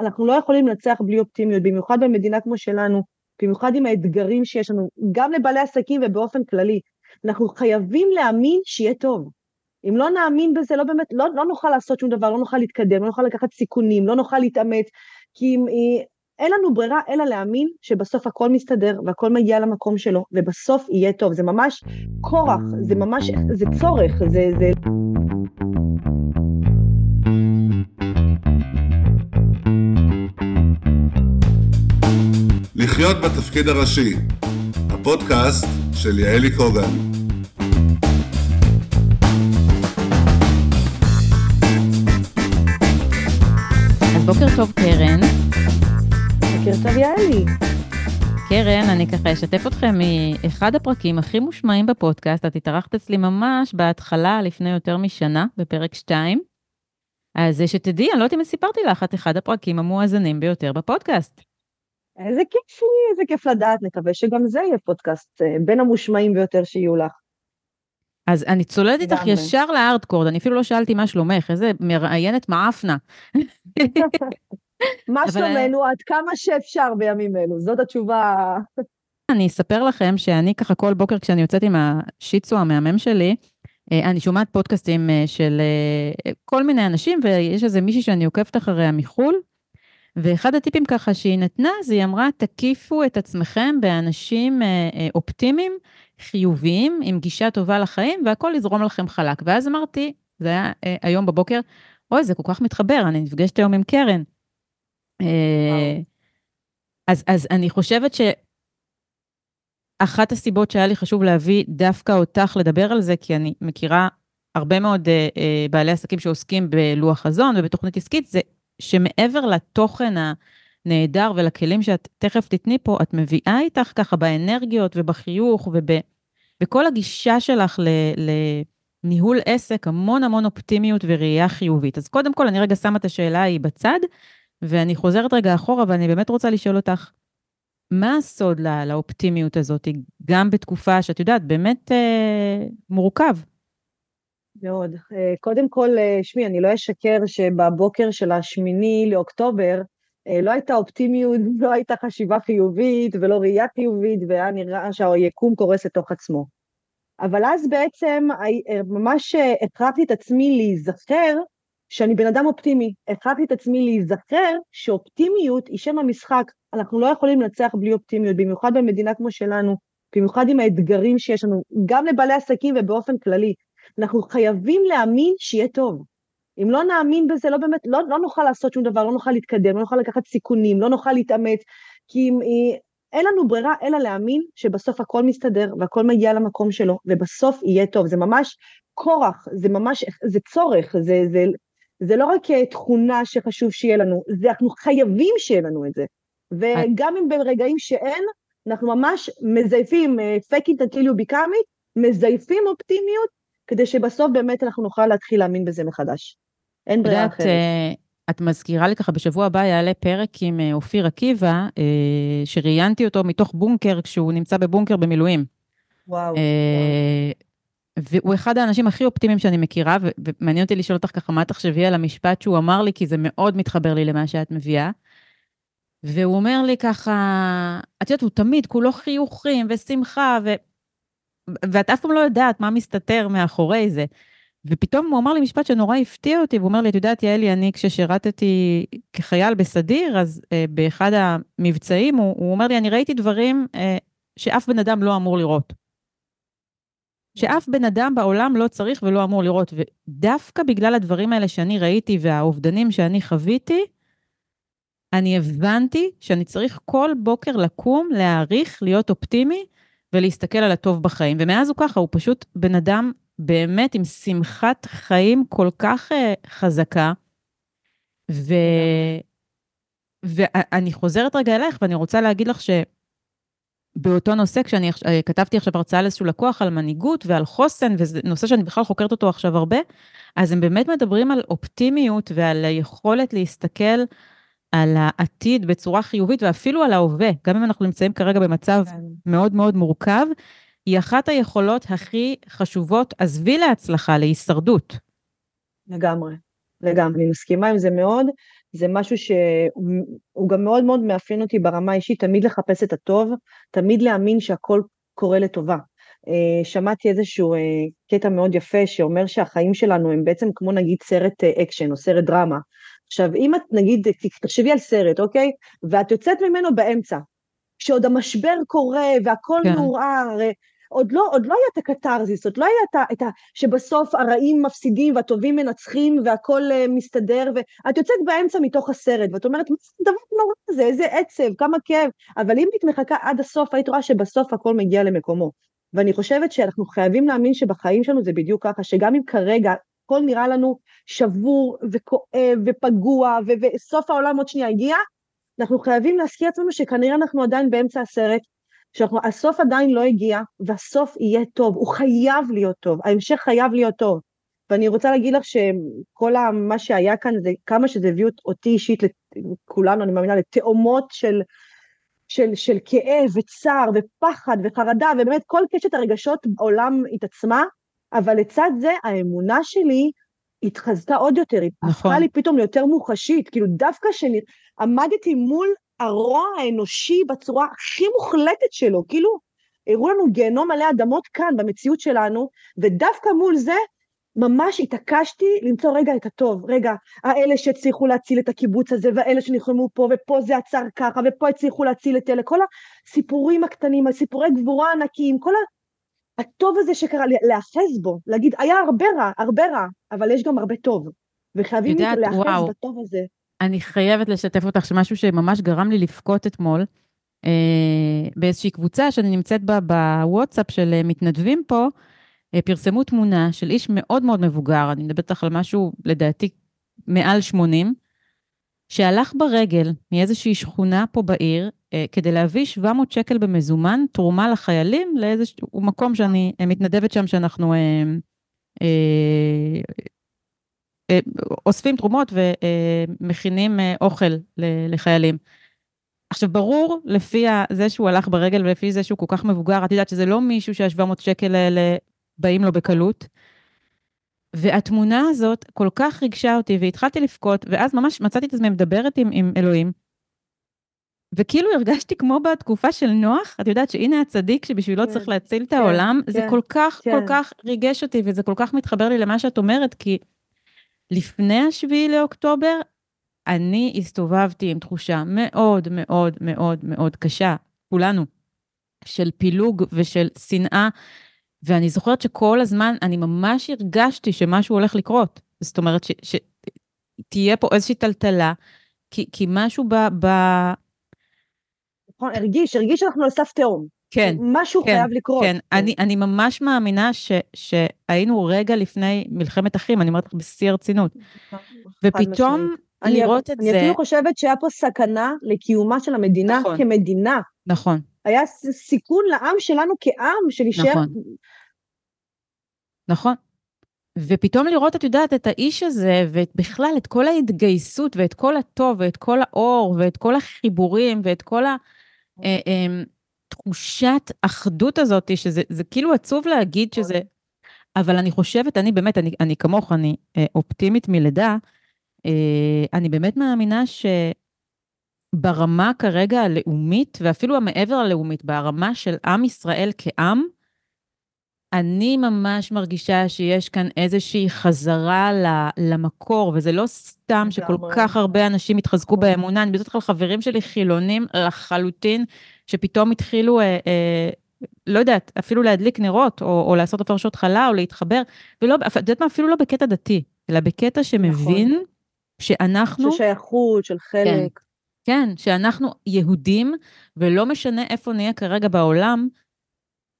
אנחנו לא יכולים לנצח בלי אופטימיות, במיוחד במדינה כמו שלנו, במיוחד עם האתגרים שיש לנו, גם לבעלי עסקים ובאופן כללי. אנחנו חייבים להאמין שיהיה טוב. אם לא נאמין בזה, לא באמת, לא, לא נוכל לעשות שום דבר, לא נוכל להתקדם, לא נוכל לקחת סיכונים, לא נוכל להתאמץ, כי אם, אין לנו ברירה אלא להאמין שבסוף הכל מסתדר והכל מגיע למקום שלו, ובסוף יהיה טוב. זה ממש כורח, זה ממש, זה צורך, זה... זה... לחיות בתפקיד הראשי, הפודקאסט של יעלי קוגן. אז בוקר טוב קרן. בוקר טוב יעלי. קרן, אני ככה אשתף אתכם מאחד הפרקים הכי מושמעים בפודקאסט, את התארחת אצלי ממש בהתחלה, לפני יותר משנה, בפרק 2. אז שתדעי, אני לא יודעת אם סיפרתי לך את אחד הפרקים המואזנים ביותר בפודקאסט. איזה כיף לי, איזה כיף לדעת, נקווה שגם זה יהיה פודקאסט אה, בין המושמעים ביותר שיהיו לך. אז אני צוללת איתך ישר לארדקורד, אני אפילו לא שאלתי מה שלומך, איזה מראיינת מעפנה. מה שלומנו עד כמה שאפשר בימים אלו, זאת התשובה. אני אספר לכם שאני ככה כל בוקר כשאני יוצאת עם השיצו המהמם שלי, אה, אני שומעת פודקאסטים אה, של כל מיני אנשים, ויש איזה מישהי שאני עוקבת אחריה מחו"ל, ואחד הטיפים ככה שהיא נתנה, זה היא אמרה, תקיפו את עצמכם באנשים אה, אה, אופטימיים, חיוביים, עם גישה טובה לחיים, והכל יזרום לכם חלק. ואז אמרתי, זה היה אה, היום בבוקר, אוי, זה כל כך מתחבר, אני נפגשת היום עם קרן. אז, אז אני חושבת שאחת הסיבות שהיה לי חשוב להביא דווקא אותך לדבר על זה, כי אני מכירה הרבה מאוד בעלי עסקים שעוסקים בלוח חזון ובתוכנית עסקית, זה שמעבר לתוכן הנהדר ולכלים שאת תכף תתני פה, את מביאה איתך ככה באנרגיות ובחיוך ובכל הגישה שלך ל... לניהול עסק, המון המון אופטימיות וראייה חיובית. אז קודם כל, אני רגע שמה את השאלה ההיא בצד, ואני חוזרת רגע אחורה, ואני באמת רוצה לשאול אותך, מה הסוד לא, לאופטימיות הזאת, גם בתקופה שאת יודעת, באמת אה, מורכב? מאוד. אה, קודם כל, אה, שמי, אני לא אשקר שבבוקר של השמיני לאוקטובר, אה, לא הייתה אופטימיות, לא הייתה חשיבה חיובית ולא ראייה חיובית, והיה נראה שהיקום קורס לתוך עצמו. אבל אז בעצם ממש הכרחתי את עצמי להיזכר שאני בן אדם אופטימי. הכרחתי את עצמי להיזכר שאופטימיות היא שם המשחק. אנחנו לא יכולים לנצח בלי אופטימיות, במיוחד במדינה כמו שלנו, במיוחד עם האתגרים שיש לנו, גם לבעלי עסקים ובאופן כללי. אנחנו חייבים להאמין שיהיה טוב. אם לא נאמין בזה, לא באמת, לא, לא נוכל לעשות שום דבר, לא נוכל להתקדם, לא נוכל לקחת סיכונים, לא נוכל להתאמץ, כי אם, אין לנו ברירה אלא להאמין שבסוף הכל מסתדר והכל מגיע למקום שלו, ובסוף יהיה טוב. זה ממש כורח, זה ממש, זה צורך, זה, זה, זה לא רק תכונה שחשוב שיהיה לנו, זה אנחנו חייבים שיהיה לנו את זה. וגם אם ברגעים שאין, אנחנו ממש מזייפים, אה, fake it until you become it, מזייפים אופטימיות כדי שבסוף באמת אנחנו נוכל להתחיל להאמין בזה מחדש. אין ברירה אחרת. אה, את מזכירה לי ככה, בשבוע הבא יעלה פרק עם אה, אופיר עקיבא, אה, שראיינתי אותו מתוך בונקר, כשהוא נמצא בבונקר במילואים. וואו. והוא אחד האנשים הכי אופטימיים שאני מכירה, ומעניין אותי לשאול אותך ככה, מה תחשבי על המשפט שהוא אמר לי, כי זה מאוד מתחבר לי למה שאת מביאה. והוא אומר לי ככה, את יודעת, הוא תמיד כולו חיוכים ושמחה, ו... ואת אף פעם לא יודעת מה מסתתר מאחורי זה. ופתאום הוא אמר לי משפט שנורא הפתיע אותי, והוא אומר לי, את יודעת, יעלי, אני כששירתתי כחייל בסדיר, אז אה, באחד המבצעים, הוא, הוא אומר לי, אני ראיתי דברים אה, שאף בן אדם לא אמור לראות. שאף בן אדם בעולם לא צריך ולא אמור לראות. ודווקא בגלל הדברים האלה שאני ראיתי והאובדנים שאני חוויתי, אני הבנתי שאני צריך כל בוקר לקום, להעריך, להיות אופטימי, ולהסתכל על הטוב בחיים. ומאז הוא ככה, הוא פשוט בן אדם באמת עם שמחת חיים כל כך uh, חזקה. ו... ואני חוזרת רגע אלייך, ואני רוצה להגיד לך שבאותו נושא, כשאני אה, כתבתי עכשיו הרצאה לאיזשהו לקוח על מנהיגות ועל חוסן, וזה נושא שאני בכלל חוקרת אותו עכשיו הרבה, אז הם באמת מדברים על אופטימיות ועל היכולת להסתכל על העתיד בצורה חיובית ואפילו על ההווה, גם אם אנחנו נמצאים כרגע במצב כן. מאוד מאוד מורכב, היא אחת היכולות הכי חשובות, עזבי להצלחה, להישרדות. לגמרי, לגמרי, אני מסכימה עם זה מאוד, זה משהו שהוא גם מאוד מאוד מאפיין אותי ברמה האישית, תמיד לחפש את הטוב, תמיד להאמין שהכל קורה לטובה. אה, שמעתי איזשהו אה, קטע מאוד יפה שאומר שהחיים שלנו הם בעצם כמו נגיד סרט אקשן או סרט דרמה. עכשיו, אם את נגיד, תחשבי על סרט, אוקיי? ואת יוצאת ממנו באמצע, כשעוד המשבר קורה והכל כן. מעורער, עוד לא, עוד לא היה את הקתרזיס, עוד לא היה את ה, את ה... שבסוף הרעים מפסידים והטובים מנצחים והכל uh, מסתדר, ואת יוצאת באמצע מתוך הסרט, ואת אומרת, מה זה דבר נורא הזה, איזה עצב, כמה כאב, אבל אם היית מחכה עד הסוף, היית רואה שבסוף הכל מגיע למקומו. ואני חושבת שאנחנו חייבים להאמין שבחיים שלנו זה בדיוק ככה, שגם אם כרגע הכל נראה לנו שבור וכואב ופגוע, וסוף העולם עוד שנייה הגיע, אנחנו חייבים להזכיר עצמנו שכנראה אנחנו עדיין באמצע הסרט, שהסוף עדיין לא הגיע, והסוף יהיה טוב, הוא חייב להיות טוב, ההמשך חייב להיות טוב. ואני רוצה להגיד לך שכל מה שהיה כאן, זה כמה שזה הביא אותי אישית, לכולנו, אני מאמינה, לתאומות של, של, של כאב וצער ופחד וחרדה, ובאמת כל קשת הרגשות בעולם התעצמה, אבל לצד זה האמונה שלי התחזתה עוד יותר, היא נכון. הפכה לי פתאום ליותר מוחשית, כאילו דווקא שעמדתי מול הרוע האנושי בצורה הכי מוחלטת שלו, כאילו הראו לנו גיהנום מלא אדמות כאן במציאות שלנו, ודווקא מול זה ממש התעקשתי למצוא רגע את הטוב, רגע, האלה שהצליחו להציל את הקיבוץ הזה, והאלה שנלחמו פה, ופה זה עצר ככה, ופה הצליחו להציל את אלה, כל הסיפורים הקטנים, הסיפורי גבורה ענקיים, כל הטוב הזה שקרה, להאחז בו, להגיד, היה הרבה רע, הרבה רע, אבל יש גם הרבה טוב, וחייבים להאחז בטוב הזה. אני חייבת לשתף אותך שמשהו שממש גרם לי לבכות אתמול, אה, באיזושהי קבוצה שאני נמצאת בה בוואטסאפ של אה, מתנדבים פה, אה, פרסמו תמונה של איש מאוד מאוד מבוגר, אני מדברת איתך על משהו, לדעתי, מעל 80, שהלך ברגל מאיזושהי שכונה פה בעיר, אה, כדי להביא 700 שקל במזומן, תרומה לחיילים לאיזשהו מקום שאני אה, מתנדבת שם, שאנחנו אה, אה, אה, אוספים תרומות ומכינים אה, אוכל לחיילים. עכשיו, ברור, לפי זה שהוא הלך ברגל ולפי זה שהוא כל כך מבוגר, את יודעת שזה לא מישהו שה-700 שקל האלה באים לו בקלות. והתמונה הזאת כל כך ריגשה אותי, והתחלתי לבכות, ואז ממש מצאתי את עצמי מדברת עם, עם אלוהים. וכאילו הרגשתי כמו בתקופה של נוח, את יודעת שהנה הצדיק שבשבילו כן, צריך להציל את כן, העולם, כן, זה כל כך, כן. כל כך ריגש אותי, וזה כל כך מתחבר לי למה שאת אומרת, כי לפני השביעי לאוקטובר, אני הסתובבתי עם תחושה מאוד מאוד מאוד מאוד קשה, כולנו, של פילוג ושל שנאה, ואני זוכרת שכל הזמן אני ממש הרגשתי שמשהו הולך לקרות. זאת אומרת, שתהיה פה איזושהי טלטלה, כי, כי משהו ב... ב... נכון, הרגיש, הרגיש שאנחנו על סף תהום. כן. משהו כן, חייב לקרות. כן, כן. אני, אני ממש מאמינה ש, שהיינו רגע לפני מלחמת אחים, אני אומרת לך בשיא הרצינות. ופתאום לראות את אני זה... אני אפילו חושבת שהיה פה סכנה לקיומה של המדינה נכון, כמדינה. נכון. היה סיכון לעם שלנו כעם, שנשאר... נכון. נכון. ופתאום לראות, את יודעת, את האיש הזה, ובכלל את כל ההתגייסות, ואת כל הטוב, ואת כל האור, ואת כל החיבורים, ואת כל התחושת אה, אה, אחדות הזאת, שזה כאילו עצוב להגיד שזה... אבל אני חושבת, אני באמת, אני, אני כמוך, אני אה, אופטימית מלידה, אני באמת מאמינה שברמה כרגע הלאומית, ואפילו המעבר הלאומית, ברמה של עם ישראל כעם, אני ממש מרגישה שיש כאן איזושהי חזרה למקור, וזה לא סתם שכל כך הרבה אנשים התחזקו. באמונה, אני בדרך כלל חברים שלי חילונים לחלוטין, שפתאום התחילו, אה, אה, לא יודעת, אפילו להדליק נרות, או, או לעשות הפרשות חלה, או להתחבר, ולא, את יודעת מה, אפילו לא בקטע דתי, אלא בקטע שמבין נכון. שאנחנו... של שייכות, של חלק. כן, כן, שאנחנו יהודים, ולא משנה איפה נהיה כרגע בעולם,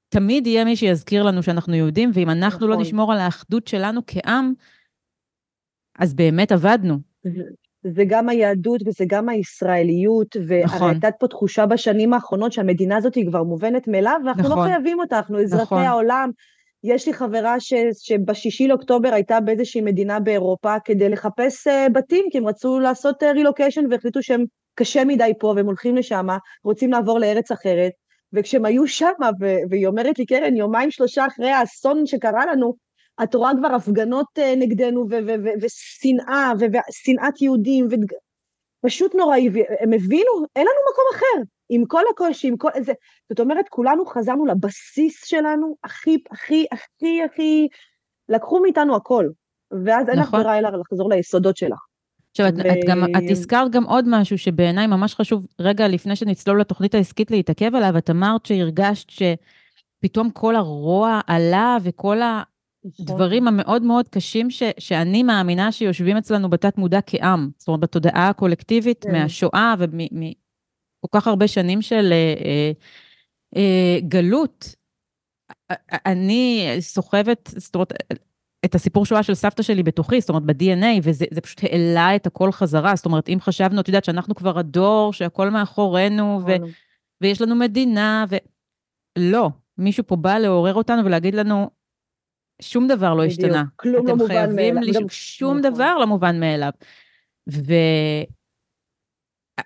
תמיד יהיה מי שיזכיר לנו שאנחנו יהודים, ואם אנחנו לא נכון. לא נשמור על האחדות שלנו כעם, אז באמת אבדנו. זה גם היהדות וזה גם הישראליות, נכון. והייתה פה תחושה בשנים האחרונות שהמדינה הזאת היא כבר מובנת מאליו, ואנחנו לא נכון. לא חייבים אותה, אנחנו אזרחי נכון. העולם. יש לי חברה ש, שבשישי לאוקטובר הייתה באיזושהי מדינה באירופה כדי לחפש uh, בתים, כי הם רצו לעשות רילוקיישן uh, והחליטו שהם קשה מדי פה והם הולכים לשם, רוצים לעבור לארץ אחרת. וכשהם היו שם, והיא אומרת לי, קרן, יומיים שלושה אחרי האסון שקרה לנו, את רואה כבר הפגנות אה, נגדנו, ושנאה, ושנאת יהודים, פשוט נוראי, והם הבינו, אין לנו מקום אחר, עם כל הקושי, עם כל זה, זאת אומרת, כולנו חזרנו לבסיס שלנו, הכי, הכי, הכי, הכי, לקחו מאיתנו הכל, ואז נכון. אין לך ברירה אלא לחזור ליסודות שלך. עכשיו, ו... את, את, גם, את הזכרת גם עוד משהו שבעיניי ממש חשוב, רגע לפני שנצלול לתוכנית העסקית להתעכב עליו, את אמרת שהרגשת שפתאום כל הרוע עלה וכל הדברים נכון. המאוד מאוד קשים ש, שאני מאמינה שיושבים אצלנו בתת מודע כעם, זאת אומרת, בתודעה הקולקטיבית כן. מהשואה ומכל כך הרבה שנים של אה, אה, אה, גלות. אני סוחבת, זאת אומרת, את הסיפור שואה של סבתא שלי בתוכי, זאת אומרת ב-DNA, וזה פשוט העלה את הכל חזרה. זאת אומרת, אם חשבנו, את יודעת, שאנחנו כבר הדור, שהכל מאחורינו, ו- ויש לנו מדינה, ו... לא, מישהו פה בא לעורר אותנו ולהגיד לנו, שום דבר לא השתנה. כלום לא מובן מאליו. לש... שום נכון. דבר לא מובן מאליו. ו...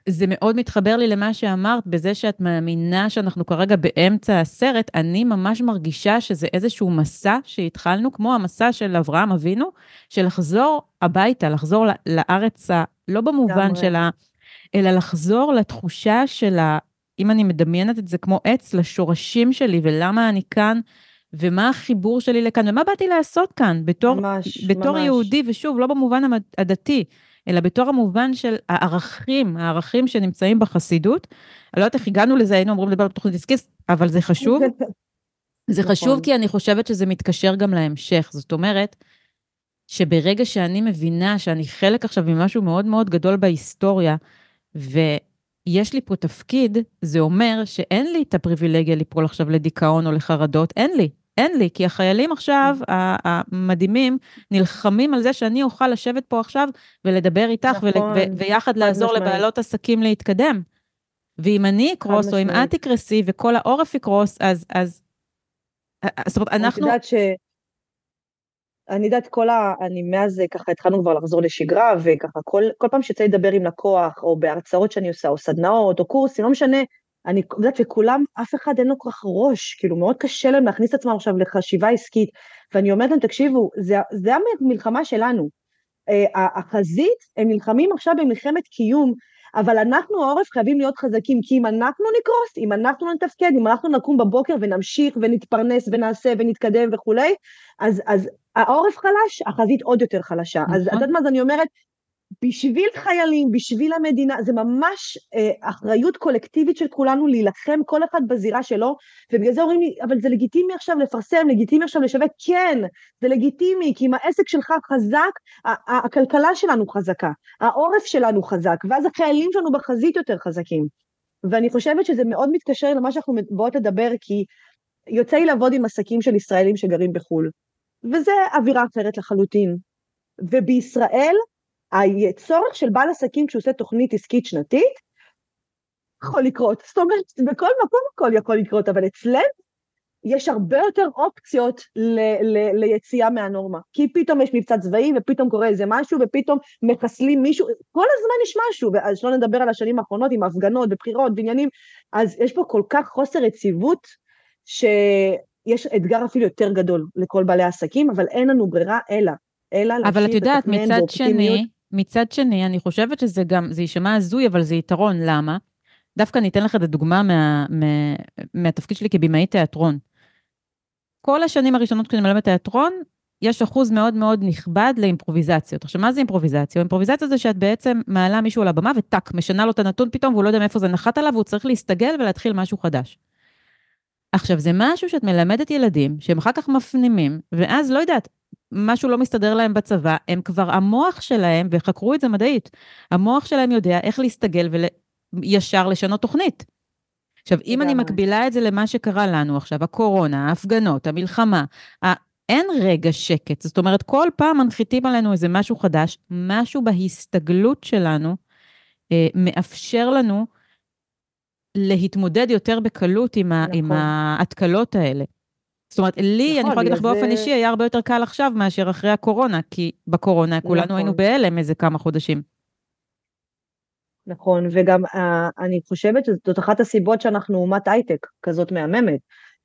זה מאוד מתחבר לי למה שאמרת, בזה שאת מאמינה שאנחנו כרגע באמצע הסרט, אני ממש מרגישה שזה איזשהו מסע שהתחלנו, כמו המסע של אברהם אבינו, של לחזור הביתה, לחזור לארץ, לא במובן של ה... אלא לחזור לתחושה של ה... אם אני מדמיינת את זה כמו עץ, לשורשים שלי ולמה אני כאן, ומה החיבור שלי לכאן, ומה באתי לעשות כאן בתור, ממש, בתור ממש. יהודי, ושוב, לא במובן הדתי. אלא בתור המובן של הערכים, הערכים שנמצאים בחסידות. אני לא יודעת איך הגענו לזה, היינו אמורים לדבר על תוכנית עסקית, אבל זה חשוב. זה חשוב נכון. כי אני חושבת שזה מתקשר גם להמשך. זאת אומרת, שברגע שאני מבינה שאני חלק עכשיו ממשהו מאוד מאוד גדול בהיסטוריה, ויש לי פה תפקיד, זה אומר שאין לי את הפריבילגיה ליפול עכשיו לדיכאון או לחרדות, אין לי. אין לי, כי החיילים עכשיו, mm. המדהימים, נלחמים על זה שאני אוכל לשבת פה עכשיו ולדבר איתך, נכון, ויחד לעזור משמעית. לבעלות עסקים להתקדם. ואם אני אקרוס, או אם את תקרסי, וכל העורף יקרוס, אז, אז, זאת אומרת, אנחנו... את יודעת ש... אני יודעת כל ה... אני מאז ככה התחלנו כבר לחזור לשגרה, וככה כל, כל פעם שיוצא לדבר עם לקוח, או בהרצאות שאני עושה, או סדנאות, או קורסים, לא משנה, אני יודעת, וכולם, אף אחד אין לו כל כך ראש, כאילו מאוד קשה להם להכניס את עצמם עכשיו לחשיבה עסקית, ואני אומרת להם, תקשיבו, זה, זה המלחמה שלנו. Uh, החזית, הם נלחמים עכשיו במלחמת קיום, אבל אנחנו העורף חייבים להיות חזקים, כי אם אנחנו נקרוס, אם אנחנו לא נתפקד, אם אנחנו נקום בבוקר ונמשיך ונתפרנס ונעשה ונתקדם וכולי, אז, אז העורף חלש, החזית עוד יותר חלשה. אז את יודעת מה, אז אני אומרת, בשביל חיילים, בשביל המדינה, זה ממש אה, אחריות קולקטיבית של כולנו להילחם, כל אחד בזירה שלו, ובגלל זה אומרים לי, אבל זה לגיטימי עכשיו לפרסם, לגיטימי עכשיו לשווק, כן, זה לגיטימי, כי אם העסק שלך חזק, הכלכלה שלנו חזקה, העורף שלנו חזק, ואז החיילים שלנו בחזית יותר חזקים. ואני חושבת שזה מאוד מתקשר למה שאנחנו באות לדבר, כי יוצא לי לעבוד עם עסקים של ישראלים שגרים בחו"ל, וזה אווירה אחרת לחלוטין. ובישראל, הצורך של בעל עסקים כשהוא עושה תוכנית עסקית שנתית, יכול לקרות. זאת אומרת, בכל מקום הכל יכול לקרות, אבל אצלנו יש הרבה יותר אופציות ל- ל- ליציאה מהנורמה. כי פתאום יש מבצע צבאי, ופתאום קורה איזה משהו, ופתאום מחסלים מישהו, כל הזמן יש משהו, אז שלא נדבר על השנים האחרונות עם הפגנות ובחירות ועניינים, אז יש פה כל כך חוסר יציבות, שיש אתגר אפילו יותר גדול לכל בעלי העסקים, אבל אין לנו ברירה אלא, אלא אבל את יודעת, מצד שני, מצד שני, אני חושבת שזה גם, זה יישמע הזוי, אבל זה יתרון, למה? דווקא אני אתן לך את הדוגמה מה, מה, מהתפקיד שלי כבימאי תיאטרון. כל השנים הראשונות כשאני מלמדת תיאטרון, יש אחוז מאוד מאוד נכבד לאימפרוביזציות. עכשיו, מה זה אימפרוביזציה? אימפרוביזציה זה שאת בעצם מעלה מישהו על הבמה וטאק, משנה לו את הנתון פתאום, והוא לא יודע מאיפה זה נחת עליו, והוא צריך להסתגל ולהתחיל משהו חדש. עכשיו, זה משהו שאת מלמדת ילדים, שהם אחר כך מפנימים, ואז, לא יודעת, משהו לא מסתדר להם בצבא, הם כבר, המוח שלהם, וחקרו את זה מדעית, המוח שלהם יודע איך להסתגל וישר לשנות תוכנית. עכשיו, אם אני מקבילה את זה למה שקרה לנו עכשיו, הקורונה, ההפגנות, המלחמה, אין רגע שקט. זאת אומרת, כל פעם מנחיתים עלינו איזה משהו חדש, משהו בהסתגלות שלנו אה, מאפשר לנו להתמודד יותר בקלות עם, נכון. עם ההתקלות האלה. זאת אומרת, לי, נכון, אני יכולה להגיד לך באופן אישי, היה הרבה יותר קל עכשיו מאשר אחרי הקורונה, כי בקורונה כולנו נכון. היינו בהלם איזה כמה חודשים. נכון, וגם uh, אני חושבת שזאת אחת הסיבות שאנחנו אומת הייטק כזאת מהממת,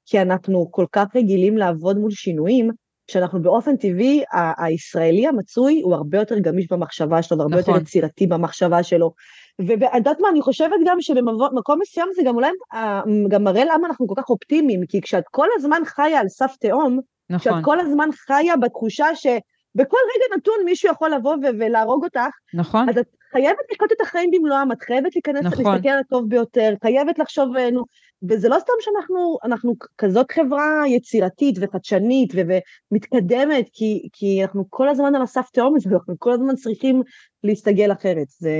כי אנחנו כל כך רגילים לעבוד מול שינויים, שאנחנו באופן טבעי, ה- הישראלי המצוי הוא הרבה יותר גמיש במחשבה שלו, והרבה נכון. יותר יצירתי במחשבה שלו. ואת יודעת מה, אני חושבת גם שבמקום מסוים זה גם אולי אה, גם מראה למה אנחנו כל כך אופטימיים, כי כשאת כל הזמן חיה על סף תהום, נכון, כשאת כל הזמן חיה בתחושה שבכל רגע נתון מישהו יכול לבוא ולהרוג אותך, נכון, אז את חייבת לחיות את החיים במלואם, את חייבת להיכנס, נכון. להסתכל על הטוב ביותר, חייבת לחשוב, אה, נו, וזה לא סתם שאנחנו אנחנו כזאת חברה יצירתית וחדשנית ומתקדמת, כי, כי אנחנו כל הזמן על הסף תהום אנחנו כל הזמן צריכים להסתגל אחרת. זה,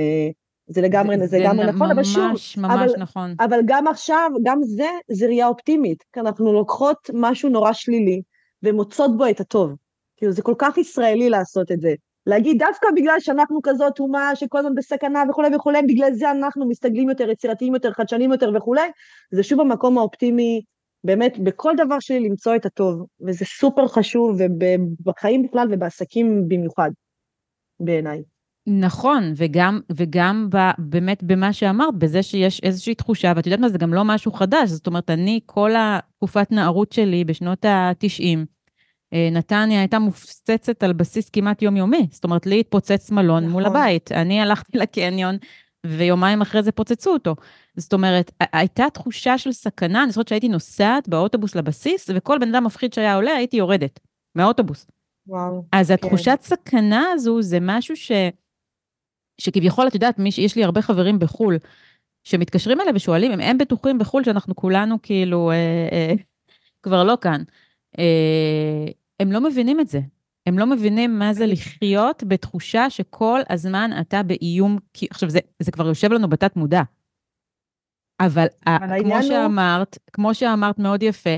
זה לגמרי, זה, זה לגמרי נ- נכון, אבל שוב, ממש ממש אבל- נכון. אבל גם עכשיו, גם זה, זה ראייה אופטימית, כי אנחנו לוקחות משהו נורא שלילי ומוצאות בו את הטוב. כאילו, זה כל כך ישראלי לעשות את זה. להגיד דווקא בגלל שאנחנו כזאת אומה שכל הזמן בסכנה וכולי וכולי, בגלל זה אנחנו מסתגלים יותר, יצירתיים יותר, חדשניים יותר וכולי, זה שוב המקום האופטימי, באמת, בכל דבר שלי למצוא את הטוב, וזה סופר חשוב, ובחיים בכלל ובעסקים במיוחד, בעיניי. נכון, וגם, וגם ב, באמת במה שאמרת, בזה שיש איזושהי תחושה, ואת יודעת מה, זה גם לא משהו חדש, זאת אומרת, אני, כל התקופת נערות שלי בשנות ה-90, נתניה הייתה מופצצת על בסיס כמעט יומיומי, זאת אומרת, לי התפוצץ מלון נכון. מול הבית, אני הלכתי לקניון, ויומיים אחרי זה פוצצו אותו. זאת אומרת, הייתה תחושה של סכנה, אני זוכרת שהייתי נוסעת באוטובוס לבסיס, וכל בן אדם מפחיד שהיה עולה, הייתי יורדת מהאוטובוס. וואו. אז כן. התחושת סכנה הזו זה משהו ש... שכביכול, את יודעת, מי, יש לי הרבה חברים בחו"ל, שמתקשרים אליי ושואלים, אם הם בטוחים בחו"ל שאנחנו כולנו כאילו אה, אה, כבר לא כאן. אה, הם לא מבינים את זה. הם לא מבינים מה זה לחיות בתחושה שכל הזמן אתה באיום, כי עכשיו זה, זה כבר יושב לנו בתת מודע. אבל, אבל כמו שאמרת, הוא... כמו שאמרת מאוד יפה,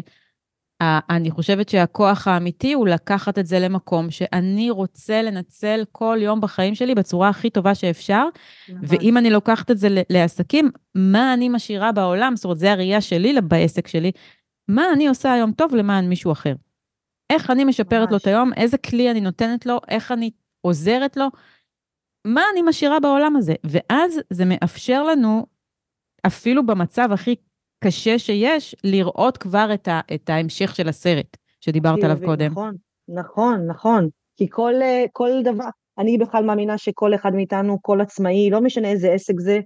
אני חושבת שהכוח האמיתי הוא לקחת את זה למקום שאני רוצה לנצל כל יום בחיים שלי בצורה הכי טובה שאפשר, נכון. ואם אני לוקחת את זה לעסקים, מה אני משאירה בעולם, זאת אומרת, זה הראייה שלי בעסק שלי, מה אני עושה היום טוב למען מישהו אחר. איך אני משפרת ממש. לו את היום, איזה כלי אני נותנת לו, איך אני עוזרת לו, מה אני משאירה בעולם הזה. ואז זה מאפשר לנו, אפילו במצב הכי קשה שיש, לראות כבר את, ה, את ההמשך של הסרט שדיברת עליו קודם. נכון, נכון, נכון. כי כל, כל דבר, אני בכלל מאמינה שכל אחד מאיתנו, כל עצמאי, לא משנה איזה עסק זה,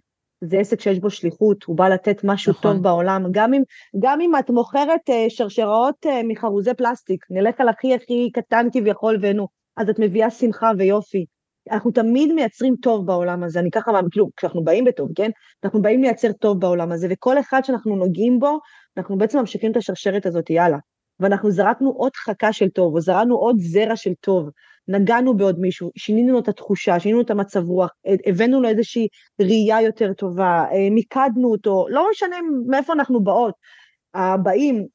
זה עסק שיש בו שליחות, הוא בא לתת משהו נכון. טוב בעולם. גם אם, גם אם את מוכרת שרשראות מחרוזי פלסטיק, נלך על הכי הכי קטן כביכול ונו, אז את מביאה שמחה ויופי. אנחנו תמיד מייצרים טוב בעולם הזה, אני ככה, כאילו, כשאנחנו באים בטוב, כן? אנחנו באים לייצר טוב בעולם הזה, וכל אחד שאנחנו נוגעים בו, אנחנו בעצם ממשיכים את השרשרת הזאת, יאללה. ואנחנו זרקנו עוד חכה של טוב, או זרענו עוד זרע של טוב, נגענו בעוד מישהו, שינינו לו את התחושה, שינינו את המצב רוח, הבאנו לו איזושהי ראייה יותר טובה, מיקדנו אותו, לא משנה מאיפה אנחנו באות. הבאים,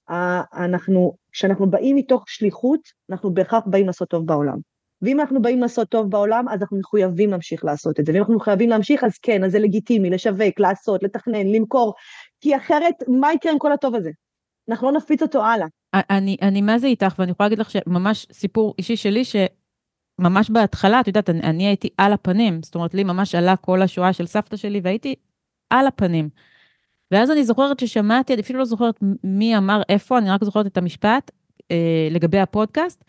אנחנו, כשאנחנו באים מתוך שליחות, אנחנו בהכרח באים לעשות טוב בעולם. ואם אנחנו באים לעשות טוב בעולם, אז אנחנו מחויבים להמשיך לעשות את זה. ואם אנחנו מחויבים להמשיך, אז כן, אז זה לגיטימי, לשווק, לעשות, לתכנן, למכור, כי אחרת, מה יקרה עם כל הטוב הזה? אנחנו לא נפיץ אותו הלאה. אני, אני מה זה איתך, ואני יכולה להגיד לך שממש סיפור אישי שלי, שממש בהתחלה, את יודעת, אני, אני הייתי על הפנים, זאת אומרת, לי ממש עלה כל השואה של סבתא שלי, והייתי על הפנים. ואז אני זוכרת ששמעתי, אני אפילו לא זוכרת מי אמר איפה, אני רק זוכרת את המשפט אה, לגבי הפודקאסט,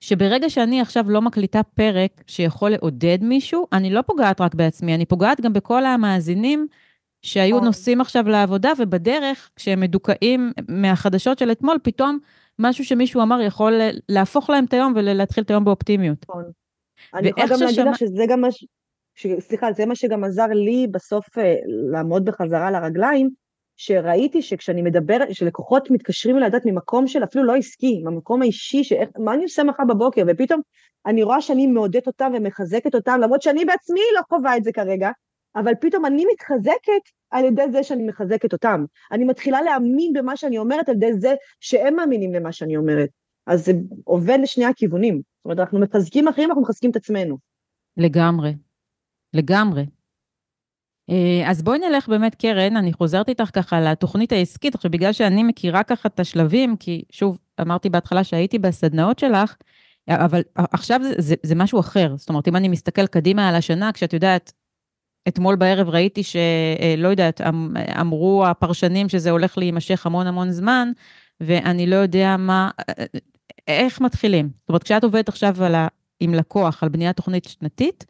שברגע שאני עכשיו לא מקליטה פרק שיכול לעודד מישהו, אני לא פוגעת רק בעצמי, אני פוגעת גם בכל המאזינים שהיו נוסעים עכשיו לעבודה, ובדרך, כשהם מדוכאים מהחדשות של אתמול, פתאום משהו שמישהו אמר יכול להפוך להם את היום ולהתחיל את היום באופטימיות. נכון. אני יכולה גם להגיד לך שזה גם מה ש... סליחה, זה מה שגם עזר לי בסוף לעמוד בחזרה על הרגליים, שראיתי שכשאני מדברת, שלקוחות מתקשרים אליי, לדעת ממקום של אפילו לא עסקי, מהמקום האישי, שאיך, מה אני עושה מחר בבוקר, ופתאום אני רואה שאני מעודדת אותם ומחזקת אותם, למרות שאני בעצמי לא חווה את זה כרגע, אבל פתאום אני מתחזקת על ידי זה שאני מחזקת אותם. אני מתחילה להאמין במה שאני אומרת על ידי זה שהם מאמינים למה שאני אומרת. אז זה עובד לשני הכיוונים. זאת אומרת, אנחנו מחזקים אחרים, אנחנו מחזקים את עצמנו. לגמרי. לגמרי. אז בואי נלך באמת, קרן, אני חוזרת איתך ככה לתוכנית העסקית, עכשיו בגלל שאני מכירה ככה את השלבים, כי שוב, אמרתי בהתחלה שהייתי בסדנאות שלך, אבל עכשיו זה, זה, זה משהו אחר. זאת אומרת, אם אני מסתכל קדימה על השנה, כשאת יודעת, אתמול בערב ראיתי שלא יודעת, אמ, אמרו הפרשנים שזה הולך להימשך המון המון זמן, ואני לא יודע מה, איך מתחילים? זאת אומרת, כשאת עובדת עכשיו על ה, עם לקוח על בניית תוכנית שנתית,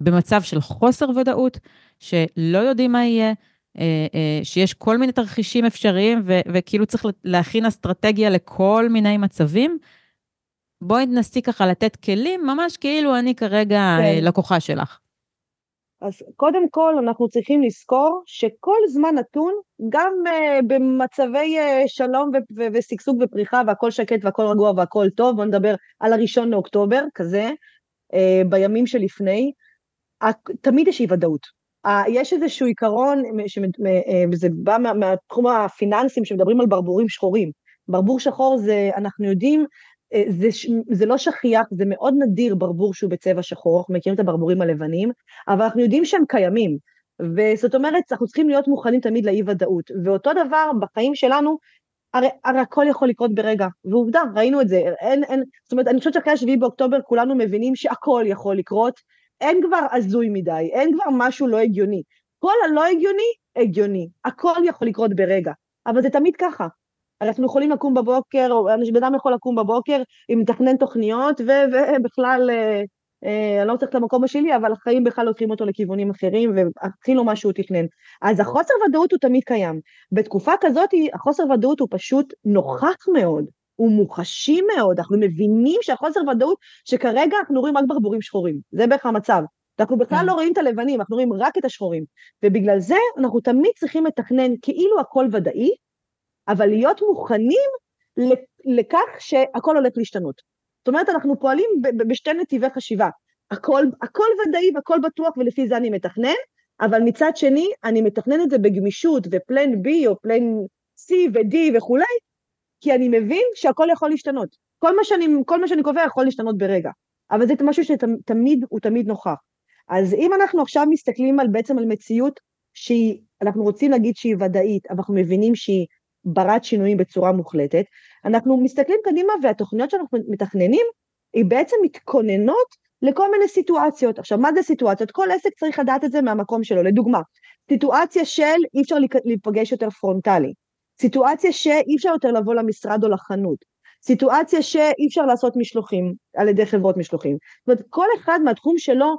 במצב של חוסר ודאות, שלא יודעים מה יהיה, אה, אה, שיש כל מיני תרחישים אפשריים, ו- וכאילו צריך להכין אסטרטגיה לכל מיני מצבים, בואי נסי ככה לתת כלים, ממש כאילו אני כרגע כן. לקוחה שלך. אז קודם כל אנחנו צריכים לזכור שכל זמן נתון, גם uh, במצבי uh, שלום ושגשוג ופריחה והכל שקט והכל רגוע והכל טוב, בואו נדבר על הראשון לאוקטובר, כזה, uh, בימים שלפני, תמיד יש אי ודאות. יש איזשהו עיקרון, וזה בא מה, מהתחום הפיננסים, שמדברים על ברבורים שחורים. ברבור שחור זה, אנחנו יודעים אה, זה, זה לא שכיח, זה מאוד נדיר ברבור שהוא בצבע שחור, אנחנו מכירים את הברבורים הלבנים, אבל אנחנו יודעים שהם קיימים. וזאת אומרת, אנחנו צריכים להיות מוכנים תמיד לאי ודאות. ואותו דבר בחיים שלנו, הרי, הרי הכל יכול לקרות ברגע, ועובדה, ראינו את זה, אין, אין, זאת אומרת, אני חושבת שאחרי השביעי באוקטובר כולנו מבינים שהכל יכול לקרות, אין כבר הזוי מדי, אין כבר משהו לא הגיוני. כל הלא הגיוני, הגיוני, הכל יכול לקרות ברגע, אבל זה תמיד ככה, אנחנו יכולים לקום בבוקר, או בן אדם יכול לקום בבוקר עם מתכנן תוכניות, ובכלל, אה, אה, אני לא רוצה את המקום השלי, אבל החיים בכלל לוקחים אותו לכיוונים אחרים, והכי לא מה שהוא תכנן. אז החוסר ודאות הוא תמיד קיים. בתקופה כזאת, החוסר ודאות הוא פשוט נוכח מאוד. הוא מוחשי מאוד, אנחנו מבינים שהחוסר ודאות, שכרגע אנחנו רואים רק ברבורים שחורים, זה בערך המצב. אנחנו בכלל כן. לא רואים את הלבנים, אנחנו רואים רק את השחורים. ובגלל זה אנחנו תמיד צריכים לתכנן כאילו הכל ודאי, אבל להיות מוכנים לכך שהכל הולך להשתנות. זאת אומרת, אנחנו פועלים בשתי נתיבי חשיבה. הכל, הכל ודאי והכל בטוח ולפי זה אני מתכנן, אבל מצד שני, אני מתכנן את זה בגמישות ופלן B או פלן C ו-D וכולי, כי אני מבין שהכל יכול להשתנות. כל מה שאני, כל מה שאני קובע יכול להשתנות ברגע, אבל זה משהו שתמיד, הוא תמיד נוכח. אז אם אנחנו עכשיו מסתכלים על, בעצם על מציאות שהיא, אנחנו רוצים להגיד שהיא ודאית, אבל אנחנו מבינים שהיא ברת שינויים בצורה מוחלטת, אנחנו מסתכלים קדימה והתוכניות שאנחנו מתכננים, היא בעצם מתכוננות לכל מיני סיטואציות. עכשיו, מה זה סיטואציות? כל עסק צריך לדעת את זה מהמקום שלו. לדוגמה, סיטואציה של אי אפשר להיפגש יותר פרונטלי, סיטואציה שאי אפשר יותר לבוא למשרד או לחנות, סיטואציה שאי אפשר לעשות משלוחים על ידי חברות משלוחים. זאת אומרת, כל אחד מהתחום שלו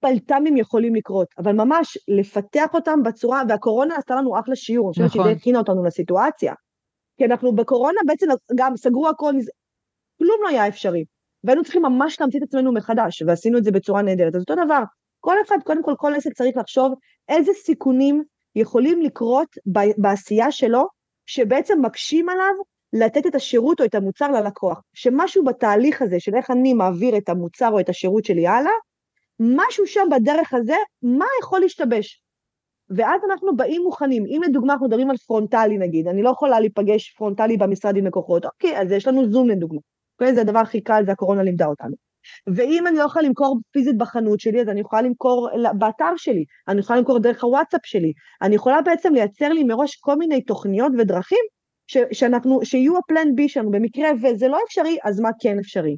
פלטמים יכולים לקרות, אבל ממש לפתח אותם בצורה, והקורונה עשתה לנו אחלה שיעור, אני חושבת נכון. שזה הכינה אותנו לסיטואציה. כי אנחנו בקורונה בעצם גם סגרו הכל, כלום לא היה אפשרי. והיינו צריכים ממש להמציא את עצמנו מחדש, ועשינו את זה בצורה נהדרת. אז אותו דבר, כל אחד, קודם כל, כל עסק צריך לחשוב איזה סיכונים יכולים לקרות בעשייה שלו, שבעצם מקשים עליו לתת את השירות או את המוצר ללקוח. שמשהו בתהליך הזה של איך אני מעביר את המוצר או את השירות שלי הלאה, משהו שם בדרך הזה, מה יכול להשתבש? ואז אנחנו באים מוכנים, אם לדוגמה אנחנו מדברים על פרונטלי נגיד, אני לא יכולה להיפגש פרונטלי במשרד עם לקוחות, אוקיי, אז יש לנו זום לדוגמה, אוקיי, זה הדבר הכי קל, זה הקורונה לימדה אותנו. ואם אני לא יכולה למכור פיזית בחנות שלי, אז אני יכולה למכור באתר שלי, אני יכולה למכור דרך הוואטסאפ שלי, אני יכולה בעצם לייצר לי מראש כל מיני תוכניות ודרכים ש, שאנחנו, שיהיו ה plan B שלנו, במקרה וזה לא אפשרי, אז מה כן אפשרי?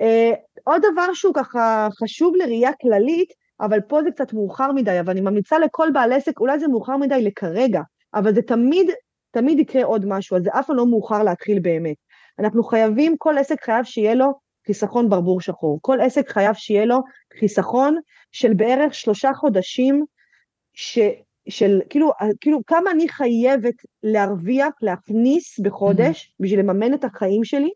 Uh, עוד דבר שהוא ככה חשוב לראייה כללית, אבל פה זה קצת מאוחר מדי, אבל אני ממליצה לכל בעל עסק, אולי זה מאוחר מדי לכרגע, אבל זה תמיד, תמיד יקרה עוד משהו, אז זה אף פעם לא מאוחר להתחיל באמת. אנחנו חייבים, כל עסק חייב שיהיה לו חיסכון ברבור שחור. כל עסק חייב שיהיה לו חיסכון של בערך שלושה חודשים, ש, של כאילו, כאילו כמה אני חייבת להרוויח, להכניס בחודש, mm-hmm. בשביל לממן את החיים שלי,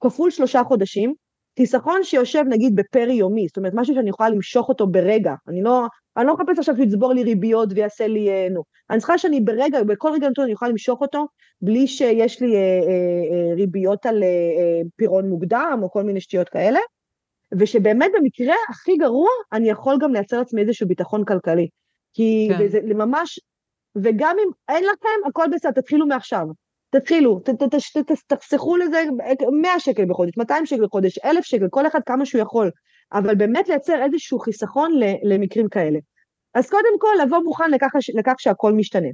כפול שלושה חודשים, חיסכון שיושב נגיד בפרי יומי, זאת אומרת משהו שאני יכולה למשוך אותו ברגע, אני לא, אני לא מחפש עכשיו שיצבור לי ריביות ויעשה לי, אה, נו, אני צריכה שאני ברגע, בכל רגע נתון אני יכולה למשוך אותו, בלי שיש לי אה, אה, אה, ריביות על אה, אה, פירעון מוקדם או כל מיני שטויות כאלה, ושבאמת במקרה הכי גרוע אני יכול גם לייצר לעצמי איזשהו ביטחון כלכלי, כי כן. זה ממש, וגם אם אין לכם, הכל בסדר, תתחילו מעכשיו. תתחילו, תחסכו לזה 100 שקל בחודש, 200 שקל בחודש, 1,000 שקל, כל אחד כמה שהוא יכול, אבל באמת לייצר איזשהו חיסכון למקרים כאלה. אז קודם כל לבוא מוכן לכך, לכך שהכל משתנה.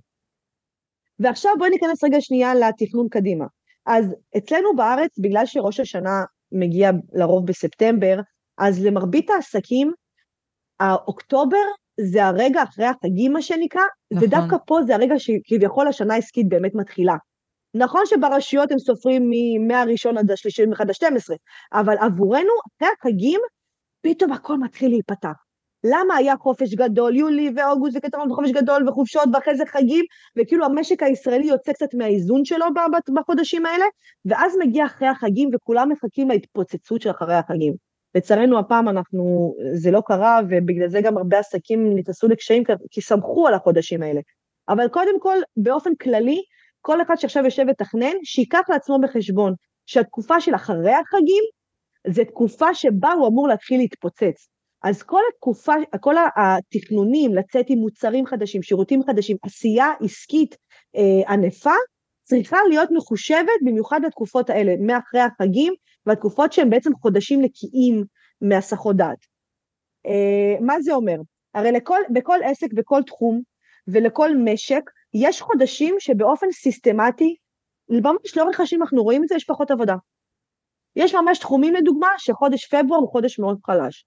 ועכשיו בואי ניכנס רגע שנייה לתכנון קדימה. אז אצלנו בארץ, בגלל שראש השנה מגיע לרוב בספטמבר, אז למרבית העסקים, האוקטובר זה הרגע אחרי החגים מה שנקרא, נכון. ודווקא פה זה הרגע שכביכול השנה העסקית באמת מתחילה. נכון שברשויות הם סופרים מהראשון עד השלישי, עד ה-12, אבל עבורנו, אחרי החגים, פתאום הכל מתחיל להיפתח. למה היה חופש גדול, יולי ואוגוסט וקטרון וחופש גדול וחופשות ואחרי זה חגים, וכאילו המשק הישראלי יוצא קצת מהאיזון שלו בחודשים האלה, ואז מגיע אחרי החגים וכולם מחכים להתפוצצות של אחרי החגים. לצערנו הפעם אנחנו, זה לא קרה, ובגלל זה גם הרבה עסקים נכנסו לקשיים, כי סמכו על החודשים האלה. אבל קודם כל, באופן כללי, כל אחד שעכשיו יושב ותכנן, שייקח לעצמו בחשבון שהתקופה של אחרי החגים, זה תקופה שבה הוא אמור להתחיל להתפוצץ. אז כל התקופה, כל התכנונים לצאת עם מוצרים חדשים, שירותים חדשים, עשייה עסקית אה, ענפה, צריכה להיות מחושבת במיוחד לתקופות האלה, מאחרי החגים, והתקופות שהן בעצם חודשים נקיים מהסחות דעת. אה, מה זה אומר? הרי לכל, בכל עסק, בכל תחום ולכל משק, יש חודשים שבאופן סיסטמטי, ממש לאורך השנים אנחנו רואים את זה, יש פחות עבודה. יש ממש תחומים לדוגמה שחודש פברואר הוא חודש מאוד חלש.